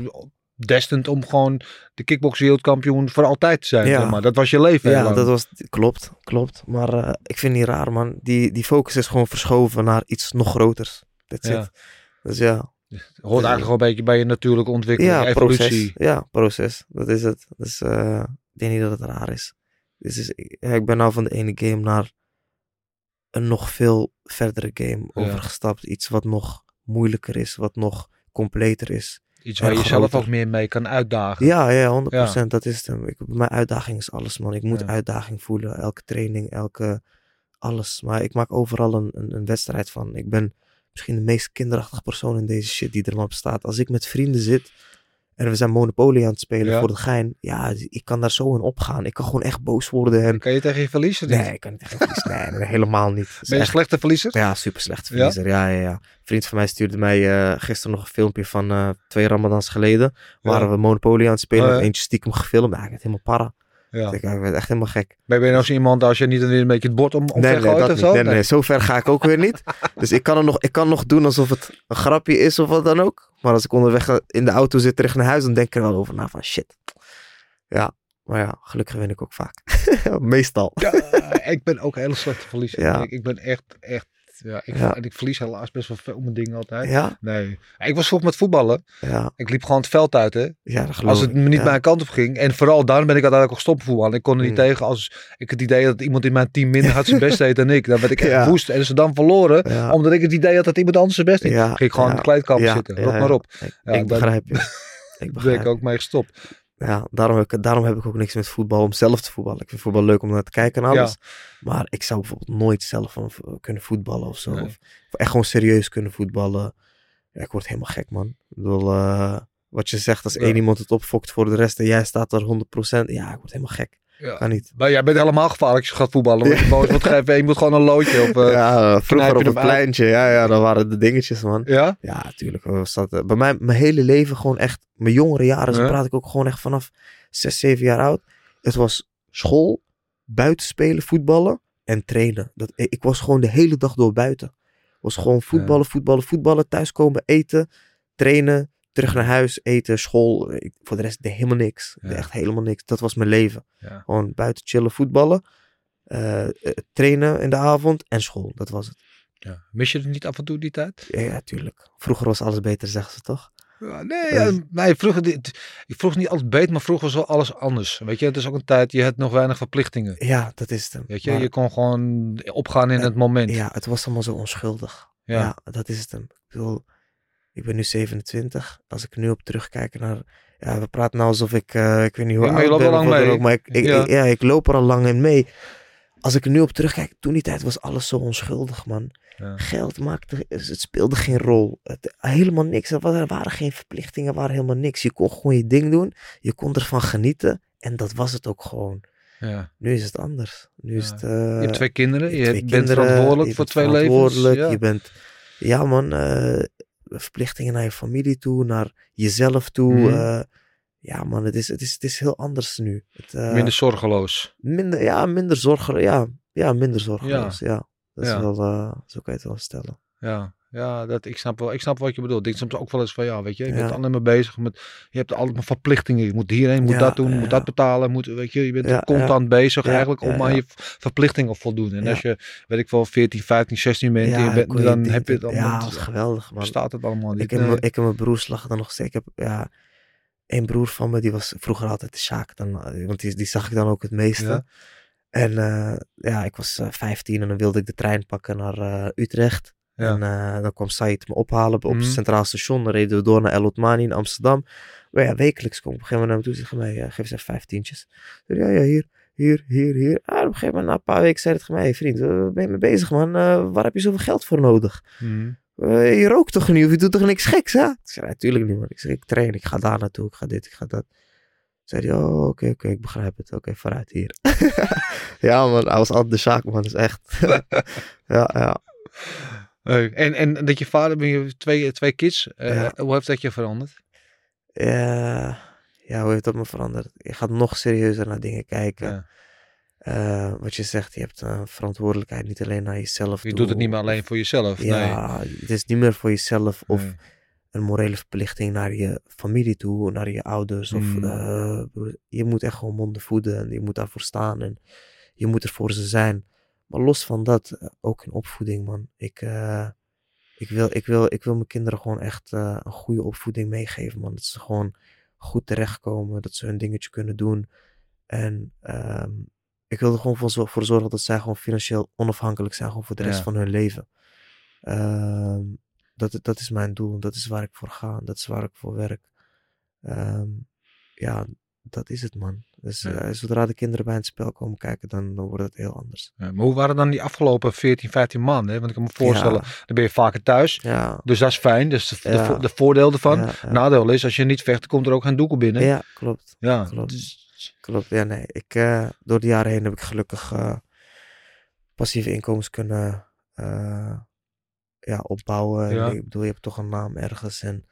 destined om gewoon de kickbox wereldkampioen voor altijd te zijn. Ja. zeg maar. Dat was je leven. Ja, dat was, klopt, klopt. Maar eh, ik vind het niet raar, man. Die, die focus is gewoon verschoven naar iets nog groters. That's Ja. it. Dus ja, hoort eigenlijk gewoon een beetje bij je natuurlijke ontwikkeling, ja evolutie. proces. Ja, proces. Dat is het. Dus eh, ik denk niet dat het raar is. Dus is, ja, ik ben nou van de ene game naar een nog veel verdere game Ja. overgestapt. Iets wat nog moeilijker is, wat nog completer is. Iets waar je groter. ook meer mee kan uitdagen. Ja, ja, 100%. Dat is het. hem. Ik, mijn uitdaging is alles, man. Ik moet Ja. uitdaging voelen. Elke training, elke... Alles. Maar ik maak overal een, een, een wedstrijd van. Ik ben misschien de meest kinderachtige persoon in deze shit die er maar bestaat. Als ik met vrienden zit en we zijn Monopoly aan het spelen Ja. voor de gein. Ja, ik kan daar zo in opgaan. Ik kan gewoon echt boos worden. En... Kan je tegen je verliezen? niet? Nee, ik kan niet echt verliezen. Nee, nee, helemaal niet. Ben je een echt- slechte verliezer? ja, super slecht verliezer. Ja? Ja, ja, Een vriend van mij stuurde mij eh, gisteren nog een filmpje van eh, twee ramadans geleden. Waren we Monopoly aan het spelen. Oh. Eentje stiekem gefilmd. Ja, ik werd helemaal para. Ja. Ik, werd echt helemaal gek. Ben je nou zo iemand als je niet een beetje het bord om, om Nee, nee, of zo? nee, nee, zo ver ga ik ook weer niet. *laughs* Dus ik kan, er nog, ik kan nog doen alsof het een grapje is of wat dan ook. Maar als ik onderweg in de auto zit terug naar huis, dan denk ik er wel over na van shit. Ja, maar ja, gelukkig win ik ook vaak. *laughs* Meestal. Ja, ik ben ook een hele slechte. Ja. Ik, ik ben echt, echt, ja, ik, Ja. en ik verlies helaas best wel veel mijn dingen altijd. Ja, Nee, ik was vroeg met voetballen. ja, Ik liep gewoon het veld uit, hè. ja, dat Als het me niet mijn kant op ging. En vooral daarom ben ik uiteindelijk ook stoppen voetballen. Ik kon er niet Mm. tegen als ik het idee had dat iemand in mijn team minder had zijn best deed dan ik. Dan werd ik echt *laughs* woest. En als ze dan verloren, omdat ik het idee had dat iemand anders zijn best deed. Ging ik gewoon in de kleedkamer zitten. Rot maar op. Ik, begrijp je. Ik Daar *laughs* ben begrijp ik ook mee gestopt. Ja, daarom heb, ik, daarom heb ik ook niks met voetbal om zelf te voetballen. Ik vind voetbal leuk om naar te kijken en alles. Maar ik zou bijvoorbeeld nooit zelf kunnen voetballen of zo. Nee. Of, of echt gewoon serieus kunnen voetballen. Ja, ik word helemaal gek, man. Ik bedoel, eh, wat je zegt, als Ja. één iemand het opfokt voor de rest en jij staat er 100%. Ja, ik word helemaal gek. Ja. Kan niet. Maar jij bent helemaal gevaarlijk als je gaat voetballen. Want je boos wordt geven. Je moet gewoon een loodje. Of, eh, ja, vroeger op uit? pleintje. Ja, ja, dan waren de dingetjes, man. ja? Ja, natuurlijk. Was dat, eh, bij mij, mijn hele leven gewoon echt, mijn jongere jaren, Ja. praat ik ook gewoon echt vanaf 6, 7 jaar oud. Het was school, buiten spelen, voetballen en trainen. Dat, ik was gewoon de hele dag door buiten. Het was gewoon voetballen, voetballen, voetballen, thuiskomen, eten, trainen, terug naar huis, eten, school. Ik- voor de rest deed helemaal niks. Ja. Echt helemaal niks. Dat was mijn leven. Ja. Gewoon buiten chillen, voetballen, eh, eh, trainen in de avond en school. Dat was het. ja. Mis je het niet af en toe die tijd? Ja, ja, tuurlijk. Vroeger was alles beter, zeggen ze toch? Ja, nee, Eh. ja, nee vroeger, ik vroeg niet altijd beter, maar vroeger was wel alles anders. Weet je, het is ook een tijd, je hebt nog weinig verplichtingen. Ja, dat is het. hem. Weet je, Maar- je kon gewoon opgaan in Eh, het moment. Ja, het was allemaal zo onschuldig. Ja. Ja, dat is het hem. Ik bedoel, ik ben nu 27. Als ik nu op terugkijk naar... Ja, we praten nou alsof ik... eh, ik weet niet hoe Ja, oud ben al lang ook, maar ik, ik, Ja. ik- ja, ik loop er al lang in mee. Als ik er nu op terugkijk, toen die tijd was alles zo onschuldig, man. Ja. Geld maakte... Het speelde geen rol. Het, helemaal niks. Er wa- waren geen verplichtingen, er waren helemaal niks. Je kon gewoon je ding doen. Je kon ervan genieten. En dat was het ook gewoon. Ja. Nu is het anders. Nu is het... eh, Je hebt twee kinderen, je, je hebt twee bent kinderen, verantwoordelijk je voor twee levens. Je bent, ja man, eh, verplichtingen naar je familie toe, naar jezelf toe. Mhm. eh, ja man, het is, het, is, het is heel anders nu. Het, eh, Minder zorgeloos. minder, ja, minder zorgen, ja, ja, minder zorgeloos, ja. Dat is Ja. wel, eh, zo kan je het wel stellen. Ja, ja dat, ik, snap wel, ik snap wat je bedoelt. Ik snap ook wel eens van, ja, weet je, je bent Ja. alleen maar bezig met, je hebt altijd maar verplichtingen. Je moet hierheen, je moet Ja, dat doen, ja. moet dat betalen. Moet, weet je, je bent Ja, constant bezig Ja, eigenlijk om ja, aan ja. je verplichtingen voldoen. En Ja. als je, weet ik wel, 14, 15, 16 bent, je bent dan heb je het Ja, allemaal, dat was geweldig man. bestaat het allemaal niet. Ik en, ik en mijn broers lachen dan nog steeds. Ik heb, ja, een broer van me, die was vroeger altijd de Sjaak. Dan, eh, want die, die zag ik dan ook het meeste. Ja. En eh, ja, ik was eh, 15 en dan wilde ik de trein pakken naar eh, Utrecht. Ja. En eh, dan kwam Said me ophalen op Mhm. het Centraal Station. Dan reden we door naar El Otmani in Amsterdam. Maar ja, wekelijks kom ik op een gegeven moment naar hem toe. Zeg mij, eh, geef eens even vijftientjes. Ik zei, ja, ja, hier, hier, hier, hier. Ah, op een gegeven moment, na een paar weken, zei het tegen mij, hey, vriend, eh, waar ben je mee bezig, man? Waar heb je zoveel geld voor nodig? Eh, je rookt toch niet of je doet toch niks geks, hè? Ik zei, natuurlijk niet, man. Ik zeg, ik train, ik ga daar naartoe, ik ga dit, ik ga dat. Zei hij, oh, oké, oké, ik begrijp het. Oké, vooruit hier. *laughs* ja, man, hij was altijd de zaak, man. Dat is echt. *laughs* ja, ja. Leuk. En, en dat je vader, ben je twee, twee kids. Eh, Ja. Hoe heeft dat je veranderd? Ja, ja, hoe heeft dat me veranderd? Je gaat nog serieuzer naar dingen kijken. Ja. Eh, wat je zegt, je hebt een verantwoordelijkheid niet alleen naar jezelf. Je toe. doet het niet meer alleen voor jezelf. nee. Ja, het is niet meer voor jezelf of Nee. een morele verplichting naar je familie toe, naar je ouders. Of, Mm. eh, je moet echt gewoon monden voeden en je moet daarvoor staan en je moet er voor ze zijn. Maar los van dat, eh, ook in opvoeding, man. Ik, eh, ik, wil, ik, wil, ik wil mijn kinderen gewoon echt eh, een goede opvoeding meegeven, man. Dat ze gewoon goed terechtkomen, dat ze hun dingetje kunnen doen. En ehm, ik wil er gewoon voor, zo- voor zorgen dat zij gewoon financieel onafhankelijk zijn, gewoon voor de rest Ja. van hun leven. Ehm, dat, dat is mijn doel, dat is waar ik voor ga, dat is waar ik voor werk. Ehm, ja, dat is het, man. Dus eh, zodra de kinderen bij het spel komen kijken, dan, dan wordt het heel anders. Ja, maar hoe waren dan die afgelopen 14, 15 maanden? hè? Want ik kan me voorstellen, Ja, dan ben je vaker thuis. ja, Dus dat is fijn. Dus de, de, Ja. vo- de voordeel ervan. Nadeel is, als je niet vecht, komt er ook geen doekel binnen. ja, klopt. Ja. klopt. Dus- Klopt, ja, nee. Ik, eh, door de jaren heen heb ik gelukkig eh, passieve inkomens kunnen ja, opbouwen. Ik bedoel, je hebt toch een naam ergens. En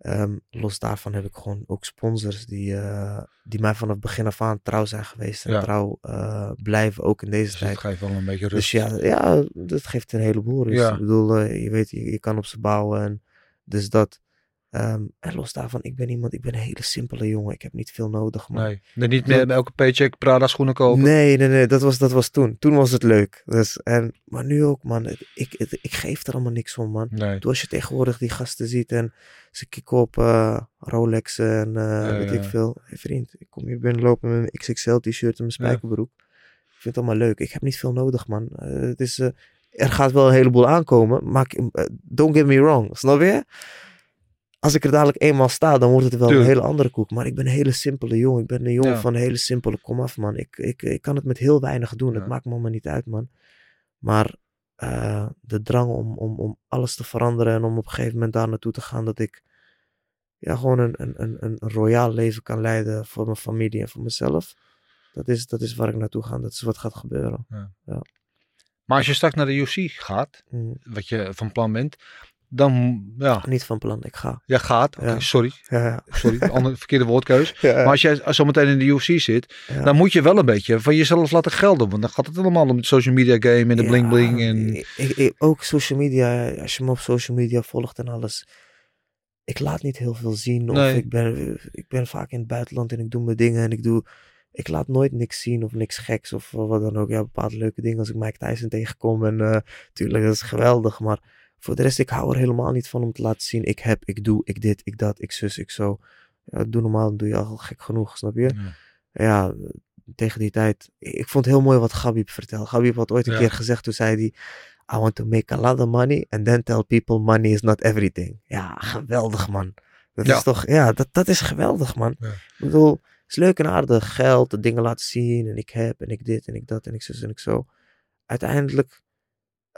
ehm, los daarvan heb ik gewoon ook sponsors die, eh, die mij vanaf begin af aan trouw zijn geweest. En Ja. trouw eh, blijven, ook in deze dus dat tijd. geeft wel een beetje rust. Dus ja, ja, dat geeft een heleboel rust. Ja. Ik bedoel, eh, je weet, je, je kan op ze bouwen. En dus dat. Ehm, en los daarvan, ik ben iemand, ik ben een hele simpele jongen. Ik heb niet veel nodig, man. Nee. Niet meer bij elke paycheck Prada schoenen kopen. Nee, nee, nee, dat was, dat was toen. Toen was het leuk. Dus, en, maar nu ook, man. Ik, ik geef er allemaal niks om, man. Nee. Toen als je tegenwoordig die gasten ziet en ze kicken op eh Rolexen en eh, weet ik veel. Hey, vriend, ik kom hier binnenlopen met mijn XXL t-shirt en mijn Ja. spijkerbroek. Ik vind het allemaal leuk. Ik heb niet veel nodig, man. Eh, het is, er gaat wel een heleboel aankomen, maar don't get me wrong. Snap je? Als ik er dadelijk eenmaal sta, dan wordt het wel Tuurlijk. een hele andere koek. Maar ik ben een hele simpele jongen. Ik ben een jongen Ja. van een hele simpele komaf, man. Ik, ik, ik kan het met heel weinig doen. Ja. Het maakt me allemaal niet uit, man. Maar eh, de drang om, om, om alles te veranderen en om op een gegeven moment daar naartoe te gaan dat ik ja, gewoon een, een, een, een royaal leven kan leiden voor mijn familie en voor mezelf. Dat is, dat is waar ik naartoe ga. Dat is wat gaat gebeuren. Maar als je straks naar de UFC gaat, Mm, wat je van plan bent, dan ja, Niet van plan, ik ga. ja gaat. Ja. sorry, Ja, ja. sorry, *laughs* andere verkeerde woordkeus. Maar als jij zometeen in de UFC zit, dan moet je wel een beetje van jezelf laten gelden. Want dan gaat het allemaal om het social media game en de bling bling. En... ik- ook social media, als je me op social media volgt en alles. Ik laat niet heel veel zien. Of Nee. ik, ben, ik ben vaak in het buitenland en ik doe mijn dingen en ik doe. Ik laat nooit niks zien of niks geks of wat dan ook. Ja, bepaalde leuke dingen als ik Mike Tyson tegenkom. En eh tuurlijk, dat is geweldig. Maar voor de rest, ik hou er helemaal niet van om te laten zien. Ik heb, ik doe, ik dit, ik dat, ik zus, ik zo. Ja, doe normaal, dan doe je al gek genoeg, snap je? Ja. ja, tegen die tijd. Ik vond het heel mooi wat Gabib vertelde. Gabib had ooit een Ja. keer gezegd, toen zei hij... I want to make a lot of money and then tell people money is not everything. Ja, geweldig man. Dat Ja. is toch, ja, dat, dat is geweldig man. Ja. Ik bedoel, het is leuk en aardig, geld, de dingen laten zien en ik heb en ik dit en ik dat en ik zus en ik zo. Uiteindelijk,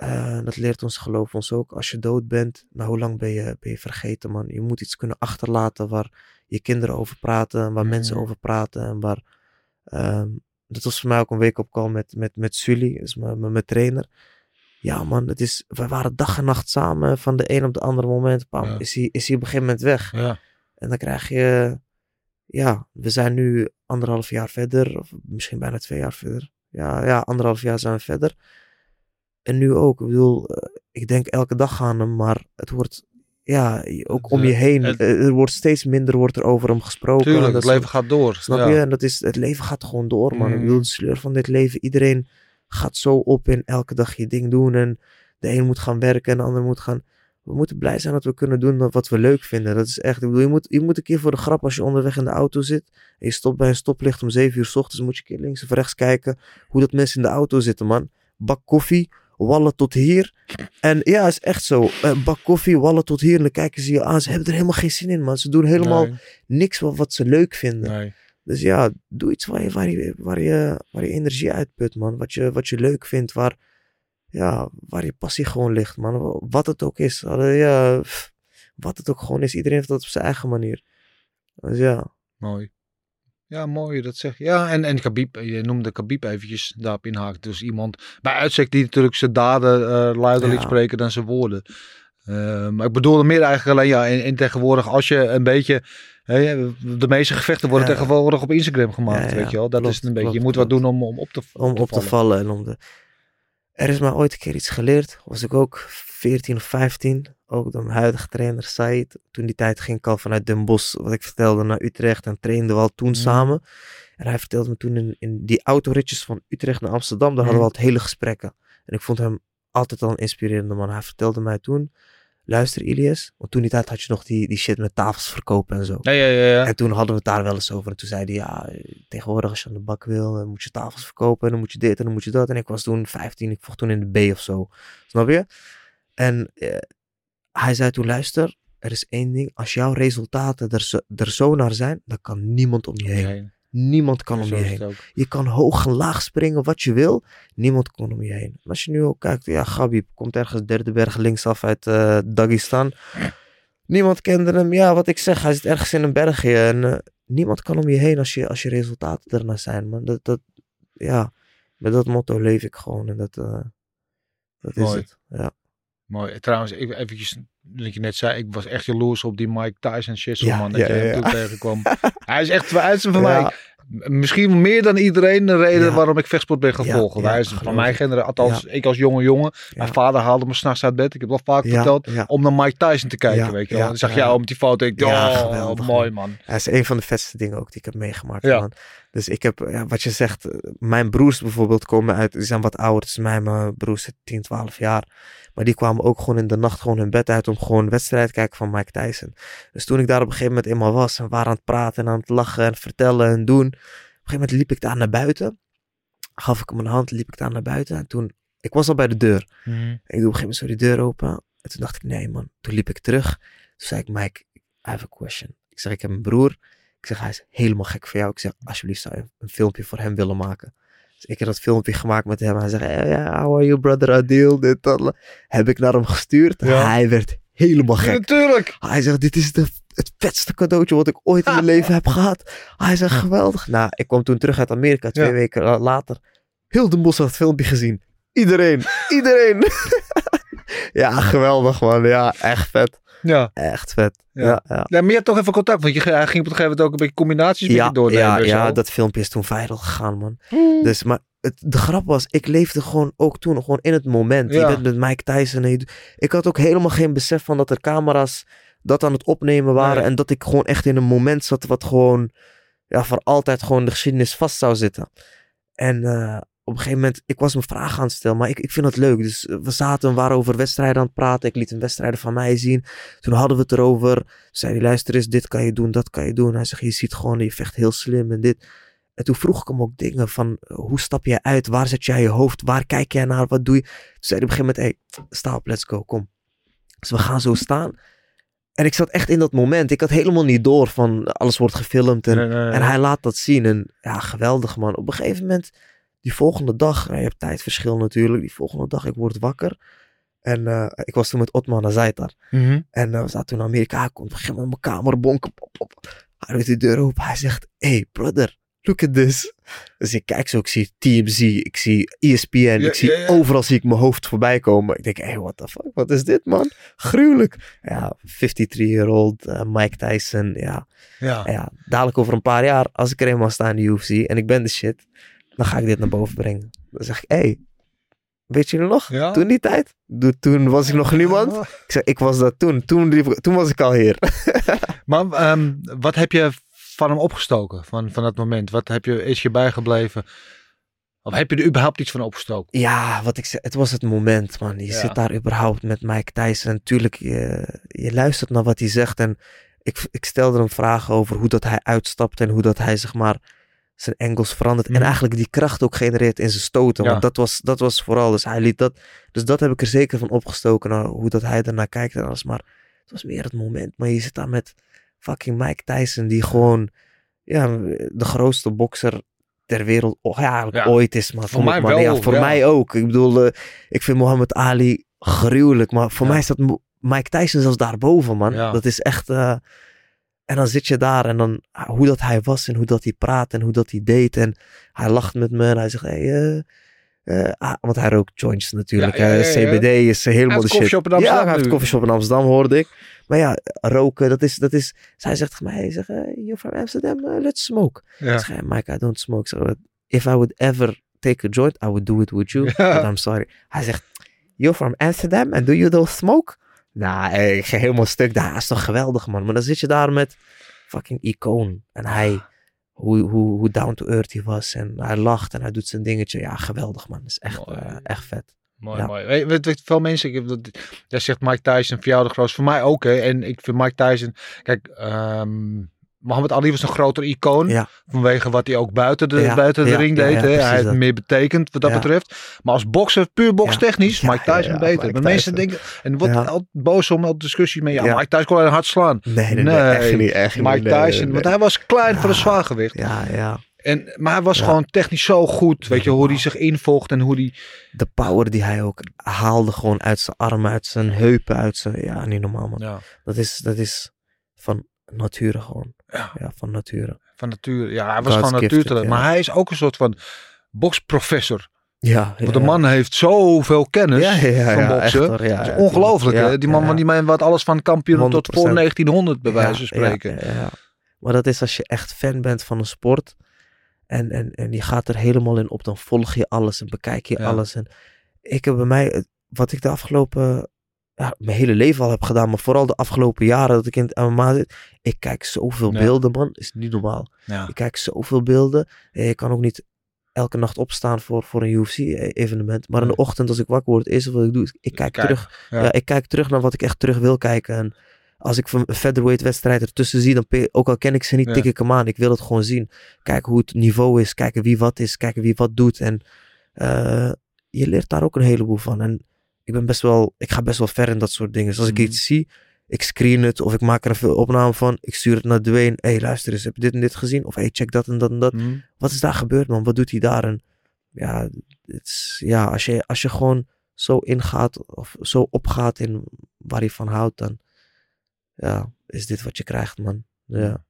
eh, dat leert ons geloof ons ook, als je dood bent, nou hoe lang ben je, ben je vergeten man. Je moet iets kunnen achterlaten waar je kinderen over praten, waar mensen Mhm. over praten en waar... ehm, dat was voor mij ook een week op call met, met, met Sully, is mijn, mijn, mijn trainer. Ja man, het is, we waren dag en nacht samen. Van de een op de andere moment pam, Ja. is, hij, is hij op een gegeven moment weg. Ja. En dan krijg je, ja, we zijn nu anderhalf jaar verder, of misschien bijna twee jaar verder. Ja, ja, anderhalf jaar zijn we verder. En nu ook, ik bedoel, eh, ik denk elke dag aan hem, maar het wordt, ja, ook om je heen, het- eh, er wordt steeds minder wordt er over hem gesproken. Tuurlijk, het leven gaat door. Snap ja. je? En dat is, het leven gaat gewoon door, man. Ik Mm. bedoel, de sleur van dit leven. Iedereen gaat zo op in elke dag je ding doen. En de een moet gaan werken en de ander moet gaan... We moeten blij zijn dat we kunnen doen wat we leuk vinden. Dat is echt... Ik bedoel, je moet, je moet een keer voor de grap als je onderweg in de auto zit... en je stopt bij een stoplicht om 7 uur s ochtends... moet je een keer links of rechts kijken hoe dat mensen in de auto zitten, man. Bak koffie, wallen tot hier. En ja, is echt zo. Eh, bak koffie, wallen tot hier. En dan kijken ze je aan. Ze hebben er helemaal geen zin in, man. Ze doen helemaal Nee, niks wat, wat ze leuk vinden. nee. Dus ja, doe iets waar je, waar je, waar je, waar je energie uitput, man. Wat je, wat je leuk vindt, waar... ja, waar je passie gewoon ligt, man. Wat het ook is. Ja, wat het ook gewoon is. Iedereen heeft dat op zijn eigen manier. Dus ja. Mooi. Ja, mooi dat zeg je. Ja, en, en Khabib, je noemde Khabib eventjes daarop inhaakt. Dus iemand bij uitstek die natuurlijk zijn daden eh luider liet Ja. spreken dan zijn woorden. Eh, maar ik bedoelde meer eigenlijk alleen, ja, in, in tegenwoordig als je een beetje... hè, de meeste gevechten worden Ja. tegenwoordig op Instagram gemaakt, Ja, weet je wel. Dat klopt, is het een beetje. je moet wat klopt. doen om, om op te om op te vallen. vallen. En om de... Er is mij ooit een keer iets geleerd. Was ik ook 14 of 15. Ook door mijn huidige trainer Said. Toen die tijd ging ik al vanuit Den Bosch, wat ik vertelde, naar Utrecht. En trainden we al toen samen. En hij vertelde me toen in, in die autoritjes van Utrecht naar Amsterdam. Daar hadden we Mhm. altijd hele gesprekken. En ik vond hem altijd al een inspirerende man. Hij vertelde mij toen. Luister Ilias, want toen die tijd had je nog die, die shit met tafels verkopen en zo. Ja, ja, ja. ja. En toen hadden we het daar wel eens over. En toen zei hij, ja, tegenwoordig als je aan de bak wil, dan moet je tafels verkopen. En dan moet je dit en dan moet je dat. En ik was toen 15, ik vocht toen in de B of zo. Snap je? En eh, hij zei toen, luister, er is één ding. Als jouw resultaten er zo, er zo naar zijn, dan kan niemand om je heen. Heen. Niemand kan om je heen. Je kan hoog en laag springen, wat je wil. Niemand kan om je heen. En als je nu ook kijkt, ja, Gabib komt ergens derde berg linksaf uit eh Dagestan. Niemand kende hem. Ja, wat ik zeg, hij zit ergens in een bergje. En eh, niemand kan om je heen als je, als je resultaten ernaar zijn. Man. Dat, dat, ja, met dat motto leef ik gewoon. En dat, eh, dat is het. Ja. Mooi. Trouwens, even eventjes, dat je net zei, ik was echt jaloers op die Mike Tyson Ja, man. Dat ja, je hem ja, toen ja. tegenkwam. Hij is echt hij is van mij. Misschien meer dan iedereen de reden Ja. waarom ik vechtsport ben gaan Ja, volgen. ja, Hij is van mijn generatie, althans ik als jonge jongen. Mijn vader haalde me s'nachts uit bed. Ik heb wel vaak verteld. Om naar Mike Tyson te kijken, weet je wel. Dan zag ja. jou met die foto. Ik dacht, Ja, oh, geweldig, mooi man. Hij is een van de vetste dingen ook die ik heb meegemaakt. Man. Dus ik heb, ja, wat je zegt, eh, mijn broers bijvoorbeeld komen uit, die zijn wat ouder. Dus mij, mijn broers zitten 10, 12 jaar. Maar die kwamen ook gewoon in de nacht gewoon hun bed uit om gewoon een wedstrijd te kijken van Mike Tyson. Dus toen ik daar op een gegeven moment eenmaal was en waren aan het praten en aan het lachen en vertellen en doen. Op een gegeven moment liep ik daar naar buiten. Gaf ik hem een hand, liep ik daar naar buiten. En toen, ik was al bij de deur. En ik doe op een gegeven moment zo die deur open. En toen dacht ik, nee man. Toen liep ik terug. Toen zei ik, Mike, I have a question. Ik zeg, ik heb een broer. Ik zeg, hij is helemaal gek voor jou. Ik zeg, alsjeblieft zou je een filmpje voor hem willen maken. Dus ik heb dat filmpje gemaakt met hem. Hij zegt, ja, yeah, how are you brother Adil? Dit, dat. Heb ik naar hem gestuurd. Ja. Hij werd helemaal gek. Natuurlijk. Hij zegt, dit is de, het vetste cadeautje wat ik ooit in mijn *laughs* leven heb gehad. Hij zegt, geweldig. Nou, ik kwam toen terug uit Amerika, twee Ja. weken la- later. Heel de bos had het filmpje gezien. Iedereen, *laughs* iedereen. *laughs* ja, geweldig man. Ja, echt vet. Ja. Echt vet. Ja. Ja, ja. ja, maar je hebt toch even contact. Want je, ging op een gegeven moment ook een beetje combinaties met Ja, je doornemen. ja, ja, zo. dat filmpje is toen viral gegaan, man. Dus, maar het, de grap was, ik leefde gewoon ook toen gewoon in het moment. Je bent met Mike Tyson. En je, ik had ook helemaal geen besef van dat er camera's dat aan het opnemen waren. Nee. En dat ik gewoon echt in een moment zat wat gewoon ja, voor altijd gewoon de geschiedenis vast zou zitten. En eh, op een gegeven moment, ik was me vragen aan het stellen, maar ik, ik vind het leuk. Dus eh, we zaten, we waren over wedstrijden aan het praten. Ik liet een wedstrijden van mij zien. Toen hadden we het erover. Zei hij, luister eens, dit kan je doen, dat kan je doen. Hij zegt, je ziet gewoon, je vecht heel slim en dit. En toen vroeg ik hem ook dingen van, eh, hoe stap jij uit? Waar zet jij je hoofd? Waar kijk jij naar? Wat doe je? Toen zei hij op een gegeven moment, hey, sta op, let's go, kom. Dus we gaan zo staan. En ik zat echt in dat moment. Ik had helemaal niet door van, alles wordt gefilmd. En Nee, nee, nee. en hij laat dat zien. En ja, geweldig man. Op een gegeven moment, die volgende dag, nou, je hebt tijdverschil natuurlijk. Die volgende dag, ik word wakker. En eh, ik was toen met Otman Azaitar. Mhm. En eh, we zaten toen in Amerika. Hij komt op een gegeven moment mijn kamer bonken. Pop, pop. Hij doet de deur open. Hij zegt, hey brother, look at this. Dus ik kijk zo, ik zie TMZ, ik zie ESPN, ik zie ja, ja. overal zie ik mijn hoofd voorbij komen. Ik denk, hey, what the fuck, wat is dit man? Gruwelijk. Ja, 53-year-old eh, Mike Tyson, ja. Ja. Dadelijk over een paar jaar, als ik er eenmaal sta in de UFC en ik ben de shit, dan ga ik dit naar boven brengen. Dan zeg ik, hé, hey, weet je nog? Ja. Toen die tijd? Toen was ik nog niemand. Ik zeg, ik was dat toen. Toen, toen was ik al hier. *laughs* Maar ehm, wat heb je van hem opgestoken van, van dat moment? Wat heb je, is je bijgebleven? Of heb je er überhaupt iets van opgestoken? Ja, wat ik zeg, het was het moment, man. Je Ja. zit daar überhaupt met Mike Tyson. Natuurlijk, je, je luistert naar wat hij zegt. En ik, ik stelde hem vragen over hoe dat hij uitstapt en hoe dat hij, zeg maar, zijn angles verandert. Mhm. En eigenlijk die kracht ook genereert in zijn stoten. Ja. Want dat was, dat was vooral. Dus hij liet dat. Dus dat heb ik er zeker van opgestoken. Nou, hoe dat hij ernaar kijkt en alles. Maar het was meer het moment. Maar je zit daar met fucking Mike Tyson, die gewoon, ja, de grootste bokser ter wereld oh, ja, ooit is. Maar Voor mij maar, wel, Ja, voor mij ook. Ik bedoel, eh, ik vind Muhammad Ali gruwelijk. Maar voor mij staat Mike Tyson zelfs daarboven, man. Dat is echt... eh, en dan zit je daar en dan ah, hoe dat hij was en hoe dat hij praat en hoe dat hij deed. En hij lacht met me en hij zegt, hey, eh, eh, ah, want hij rookt joints natuurlijk. Ja, ja, hè. ja, ja. CBD is helemaal de shit. in Ja, hij heeft koffieshop in Amsterdam, hoorde ik. Maar ja, roken, dat is, dat is... Zij zegt tegen mij, zegt, you're from Amsterdam, eh, let's smoke. Ja. Ik zeg, "Hey, Mike, I don't smoke. If I would ever take a joint, I would do it with you. But I'm sorry. Hij zegt, you're from Amsterdam and do you don't smoke? Nou, eh, ik ga helemaal stuk. daar. Dat is toch geweldig, man. Maar dan zit je daar met fucking icoon. En hij, hoe, hoe, hoe down to earth hij was. En hij lacht en hij doet zijn dingetje. Ja, geweldig, man. Dat is echt, eh, echt vet. Mooi, Ja. mooi. Weet, weet, weet veel mensen, ik heb dat, jij zegt Mike Tyson jou de grootste, voor mij ook. Hè. En ik vind Mike Tyson, kijk, ehm Mohammed Ali was een groter icoon. Ja. Vanwege wat hij ook buiten de, Ja, buiten de ja, ring deed. hij heeft meer betekend wat dat Ja. betreft. Maar als bokser, puur bokstechnisch, Ja, Mike Tyson ja, ja, beter. Mike maar mensen denken, en wordt Ja. altijd boos om al discussies mee. Ja, Ja. Mike Tyson kon hard slaan. Nee, nee, nee, Nee, echt niet. Echt Mike niet, nee, nee, Tyson, nee. want hij was klein voor een zwaargewicht. Ja, ja. En, maar hij was Ja. gewoon technisch zo goed. Weet je, hoe hij zich invocht en hoe hij... De power die hij ook haalde gewoon uit zijn armen, uit zijn heupen, uit zijn... Ja, niet normaal, man. Ja. Dat is, dat is van nature gewoon. Ja. Ja, van nature. Van nature. Ja, hij was gewoon natuurtalent. Maar hij is ook een soort van boksprofessor. Ja, Want de man heeft zoveel kennis ja, ja, ja, van boksen. echt ja, is ongelooflijk. hè? Die man, van die man wat alles van kampioen tot voor 100%. 1900 bij wijze van spreken. Maar dat is als je echt fan bent van een sport. En, en, en je gaat er helemaal in op. Dan volg je alles en bekijk je alles. En ik heb bij mij, wat ik de afgelopen, ja, mijn hele leven al heb gedaan. Maar vooral de afgelopen jaren dat ik in het MMA zit. Ik kijk zoveel Ja. beelden man. Is niet normaal. Ja. Ik kijk zoveel beelden. En je kan ook niet elke nacht opstaan voor, voor een UFC-evenement. Maar in de ochtend als ik wakker word, het eerste wat ik doe, is ik kijk Kijk, terug. ja. Ik kijk terug naar wat ik echt terug wil kijken. En als ik een featherweight wedstrijd ertussen zie, dan ook al ken ik ze niet, tik ik hem aan. Ik wil het gewoon zien. Kijken hoe het niveau is, kijken wie wat is, kijken wie wat doet. En eh, je leert daar ook een heleboel van. En ik ben best wel, ik ga best wel ver in dat soort dingen. Dus als Mhm. ik iets zie, ik screen het of ik maak er een veel opname van. Ik stuur het naar Dwayne. Hé, hey, luister eens, heb je dit en dit gezien? Of hey, check dat en dat en dat. Hm. Wat is daar gebeurd, man? Wat doet hij daar? En ja, het is, ja als, je, als je gewoon zo ingaat of zo opgaat in waar hij van houdt, dan ja, is dit wat je krijgt, man. Ja.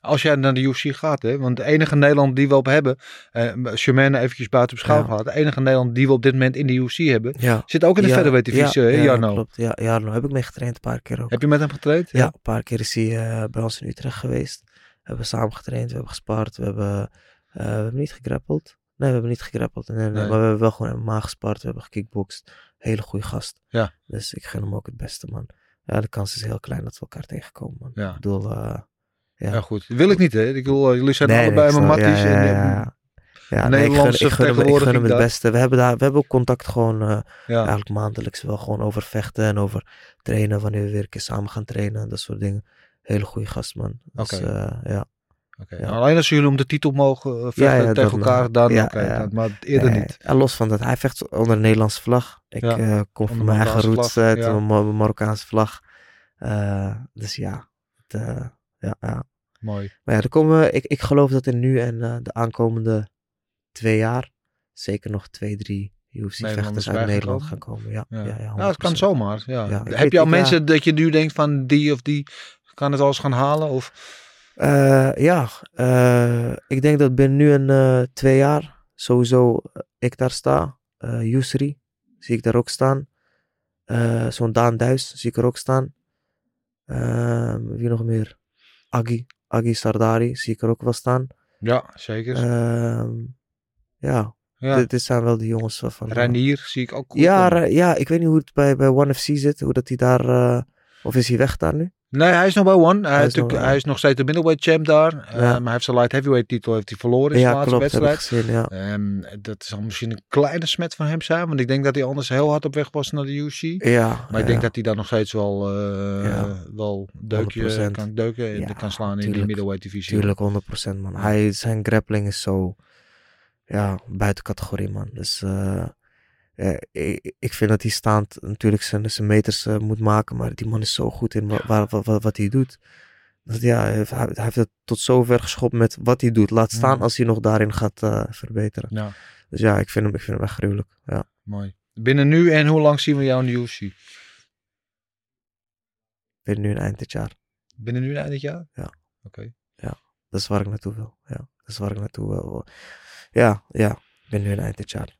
Als jij naar de UFC gaat, hè, want de enige Nederland die we op hebben, eh Charmaine eventjes buiten op schouw Ja. gehad, de enige Nederland die we op dit moment in de UFC hebben, Ja. zit ook in de Ja, featherweight divisie, ja, hè, ja, Jarno? Klopt, ja, Jarno heb ik mee getraind een paar keer ook. Heb je met hem getraind? Ja, een paar keer is hij eh, bij ons in Utrecht geweest. We hebben samen getraind, we hebben gespart, we hebben, eh, we hebben niet gegrappeld. Nee, we hebben niet gegrappeld. Nee, nee, Nee. Maar we hebben wel gewoon MMA gespart, we hebben gekickboxd. Hele goede gast. Ja. Dus ik gun hem ook het beste, man. Ja, de kans is heel klein dat we elkaar tegenkomen, man. Ja. Ik bedoel, eh, Ja. Ja. goed. Dat wil ik niet, hè? Ik eh, jullie zijn Nee, allebei mijn matties. Ja, en, ja, ja, nee, ik gun, ik gun hem, ik gun hem vertegenwoordiging het beste. We hebben, daar, we hebben ook contact gewoon eh, eigenlijk maandelijks wel gewoon over vechten en over trainen. Wanneer we weer een keer samen gaan trainen en dat soort dingen. Hele goede gast, man. Dus, Oké. ja. Ja. Alleen als jullie om de titel mogen eh, vechten Ja, ja, tegen elkaar, dan ja, dan- maar eerder Nee, niet. ja, los van dat, hij vecht onder een Nederlandse vlag. Ik kom van mijn eigen roots uit, Mar- Marokkaanse vlag. Dus ja, het, ja, ja. Mooi. Maar ja, er komen, ik, ik geloof dat er nu en eh, de aankomende twee jaar zeker nog twee, drie UFC-vechters uit Nederland gaan komen. Ja, Ja, ja, ja, ja, het kan 100%. zomaar. Ja. Heb weet je al mensen dat je nu denkt van die of die kan het alles gaan halen? Of? Eh, ja, eh, ik denk dat binnen nu een eh, twee jaar sowieso ik daar sta. Yusri zie ik daar ook staan. Zo'n Daan Duis zie ik er ook staan. Ehm, wie nog meer? Agi. Agi Sardari zie ik er ook wel staan. Ja, zeker. Ehm, ja, ja. dit, dit zijn wel de jongens van. Reinier zie ik ook goed. Ja, ja, ik weet niet hoe het bij, bij One FC zit. Hoe dat hij daar. eh, of is hij weg daar nu? Nee, hij is nog bij One. Hij, Hij is, nog natuurlijk- bij hij is nog steeds de middleweight champ daar. Eh, maar hij heeft zijn light heavyweight titel heeft hij verloren in zijn ja, laatste klopt. Wedstrijd. gezien, ja. Ehm, dat zal misschien een kleine smet van hem zijn. Want ik denk dat hij anders heel hard op weg was naar de UFC. Ja, Maar ik denk dat hij daar nog steeds wel, eh wel deukje 100%. kan deuken kan slaan in die middleweight divisie. Tuurlijk, 100% man. Hij, zijn grappling is zo ja, buiten categorie man. Dus eh, eh, ik, vind dat hij staand natuurlijk zijn, zijn meters eh, moet maken. Maar die man is zo goed in wa- waar, wa- wa- wat hij doet. dat, ja, hij heeft, hij heeft het tot zover geschopt met wat hij doet. Laat staan Mm. als hij nog daarin gaat eh, verbeteren. Ja, Dus ja, ik vind hem, ik vind hem echt gruwelijk. Ja. mooi. Binnen nu en hoe lang zien we jou in de UFC? Ik ben nu een eind dit jaar. Binnen nu en eind dit jaar? Ja. Oké. Dat is waar ik naartoe wil. Ja, dat is waar ik naartoe wil. Ja, ja. Ik ben nu een eind dit jaar.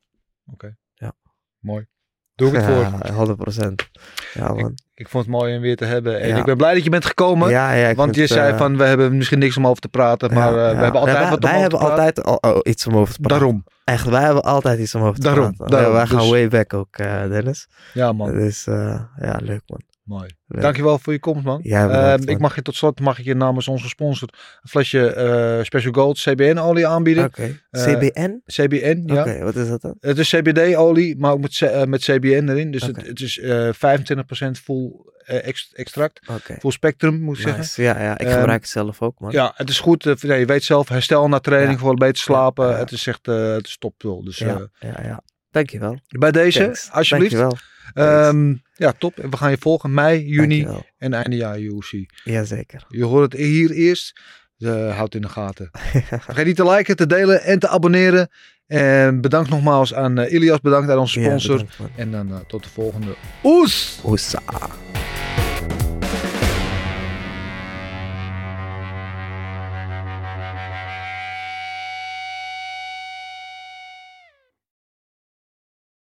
Mooi. Doe ik het voor. Ja, 100 procent. Ja, man. Ik vond het mooi om weer te hebben. En Ja. ik ben blij dat je bent gekomen. ja, want je zei eh, van, we hebben misschien niks om over te praten. Maar eh, we hebben altijd Nee, wat wij, om wij hebben altijd al- oh, iets om over te praten. Daarom. Echt, wij hebben altijd iets om over te Daarom, praten. daarom. Wij gaan Dus- way back ook, eh, Dennis. Ja man, Dus ja, leuk man. Mooi. Leuk. Dankjewel voor je komst man. Ehm, ik mag je tot slot, mag ik je namens onze sponsor een flesje eh, Special Gold CBN olie aanbieden. Eh, CBN? CBN, ja. Oké, wat is dat dan? Het is CBD-olie, maar ook met, eh, met CBN erin. Dus het, het is eh 25% full ex- extract. Full spectrum, moet ik zeggen. Ja, ja, ik gebruik het zelf ook, man. Ja, het is goed. ja, je weet zelf, herstel na training Ja. voor beter slapen. Het is echt het is topvol. Dus ja, ja. ja. Dankjewel. bij deze, Thanks. alsjeblieft. Dankjewel. Ehm, ja, top. En we gaan je volgen mei, juni Dankjewel. en einde jaar. Jazeker. Je hoort het hier eerst. Uh, houd in de gaten. *laughs* Vergeet niet te liken, te delen en te abonneren. En bedankt nogmaals aan eh, Ilias. Bedankt aan onze Ja, sponsor. bedankt, en dan eh, tot de volgende. Oes! Oesa.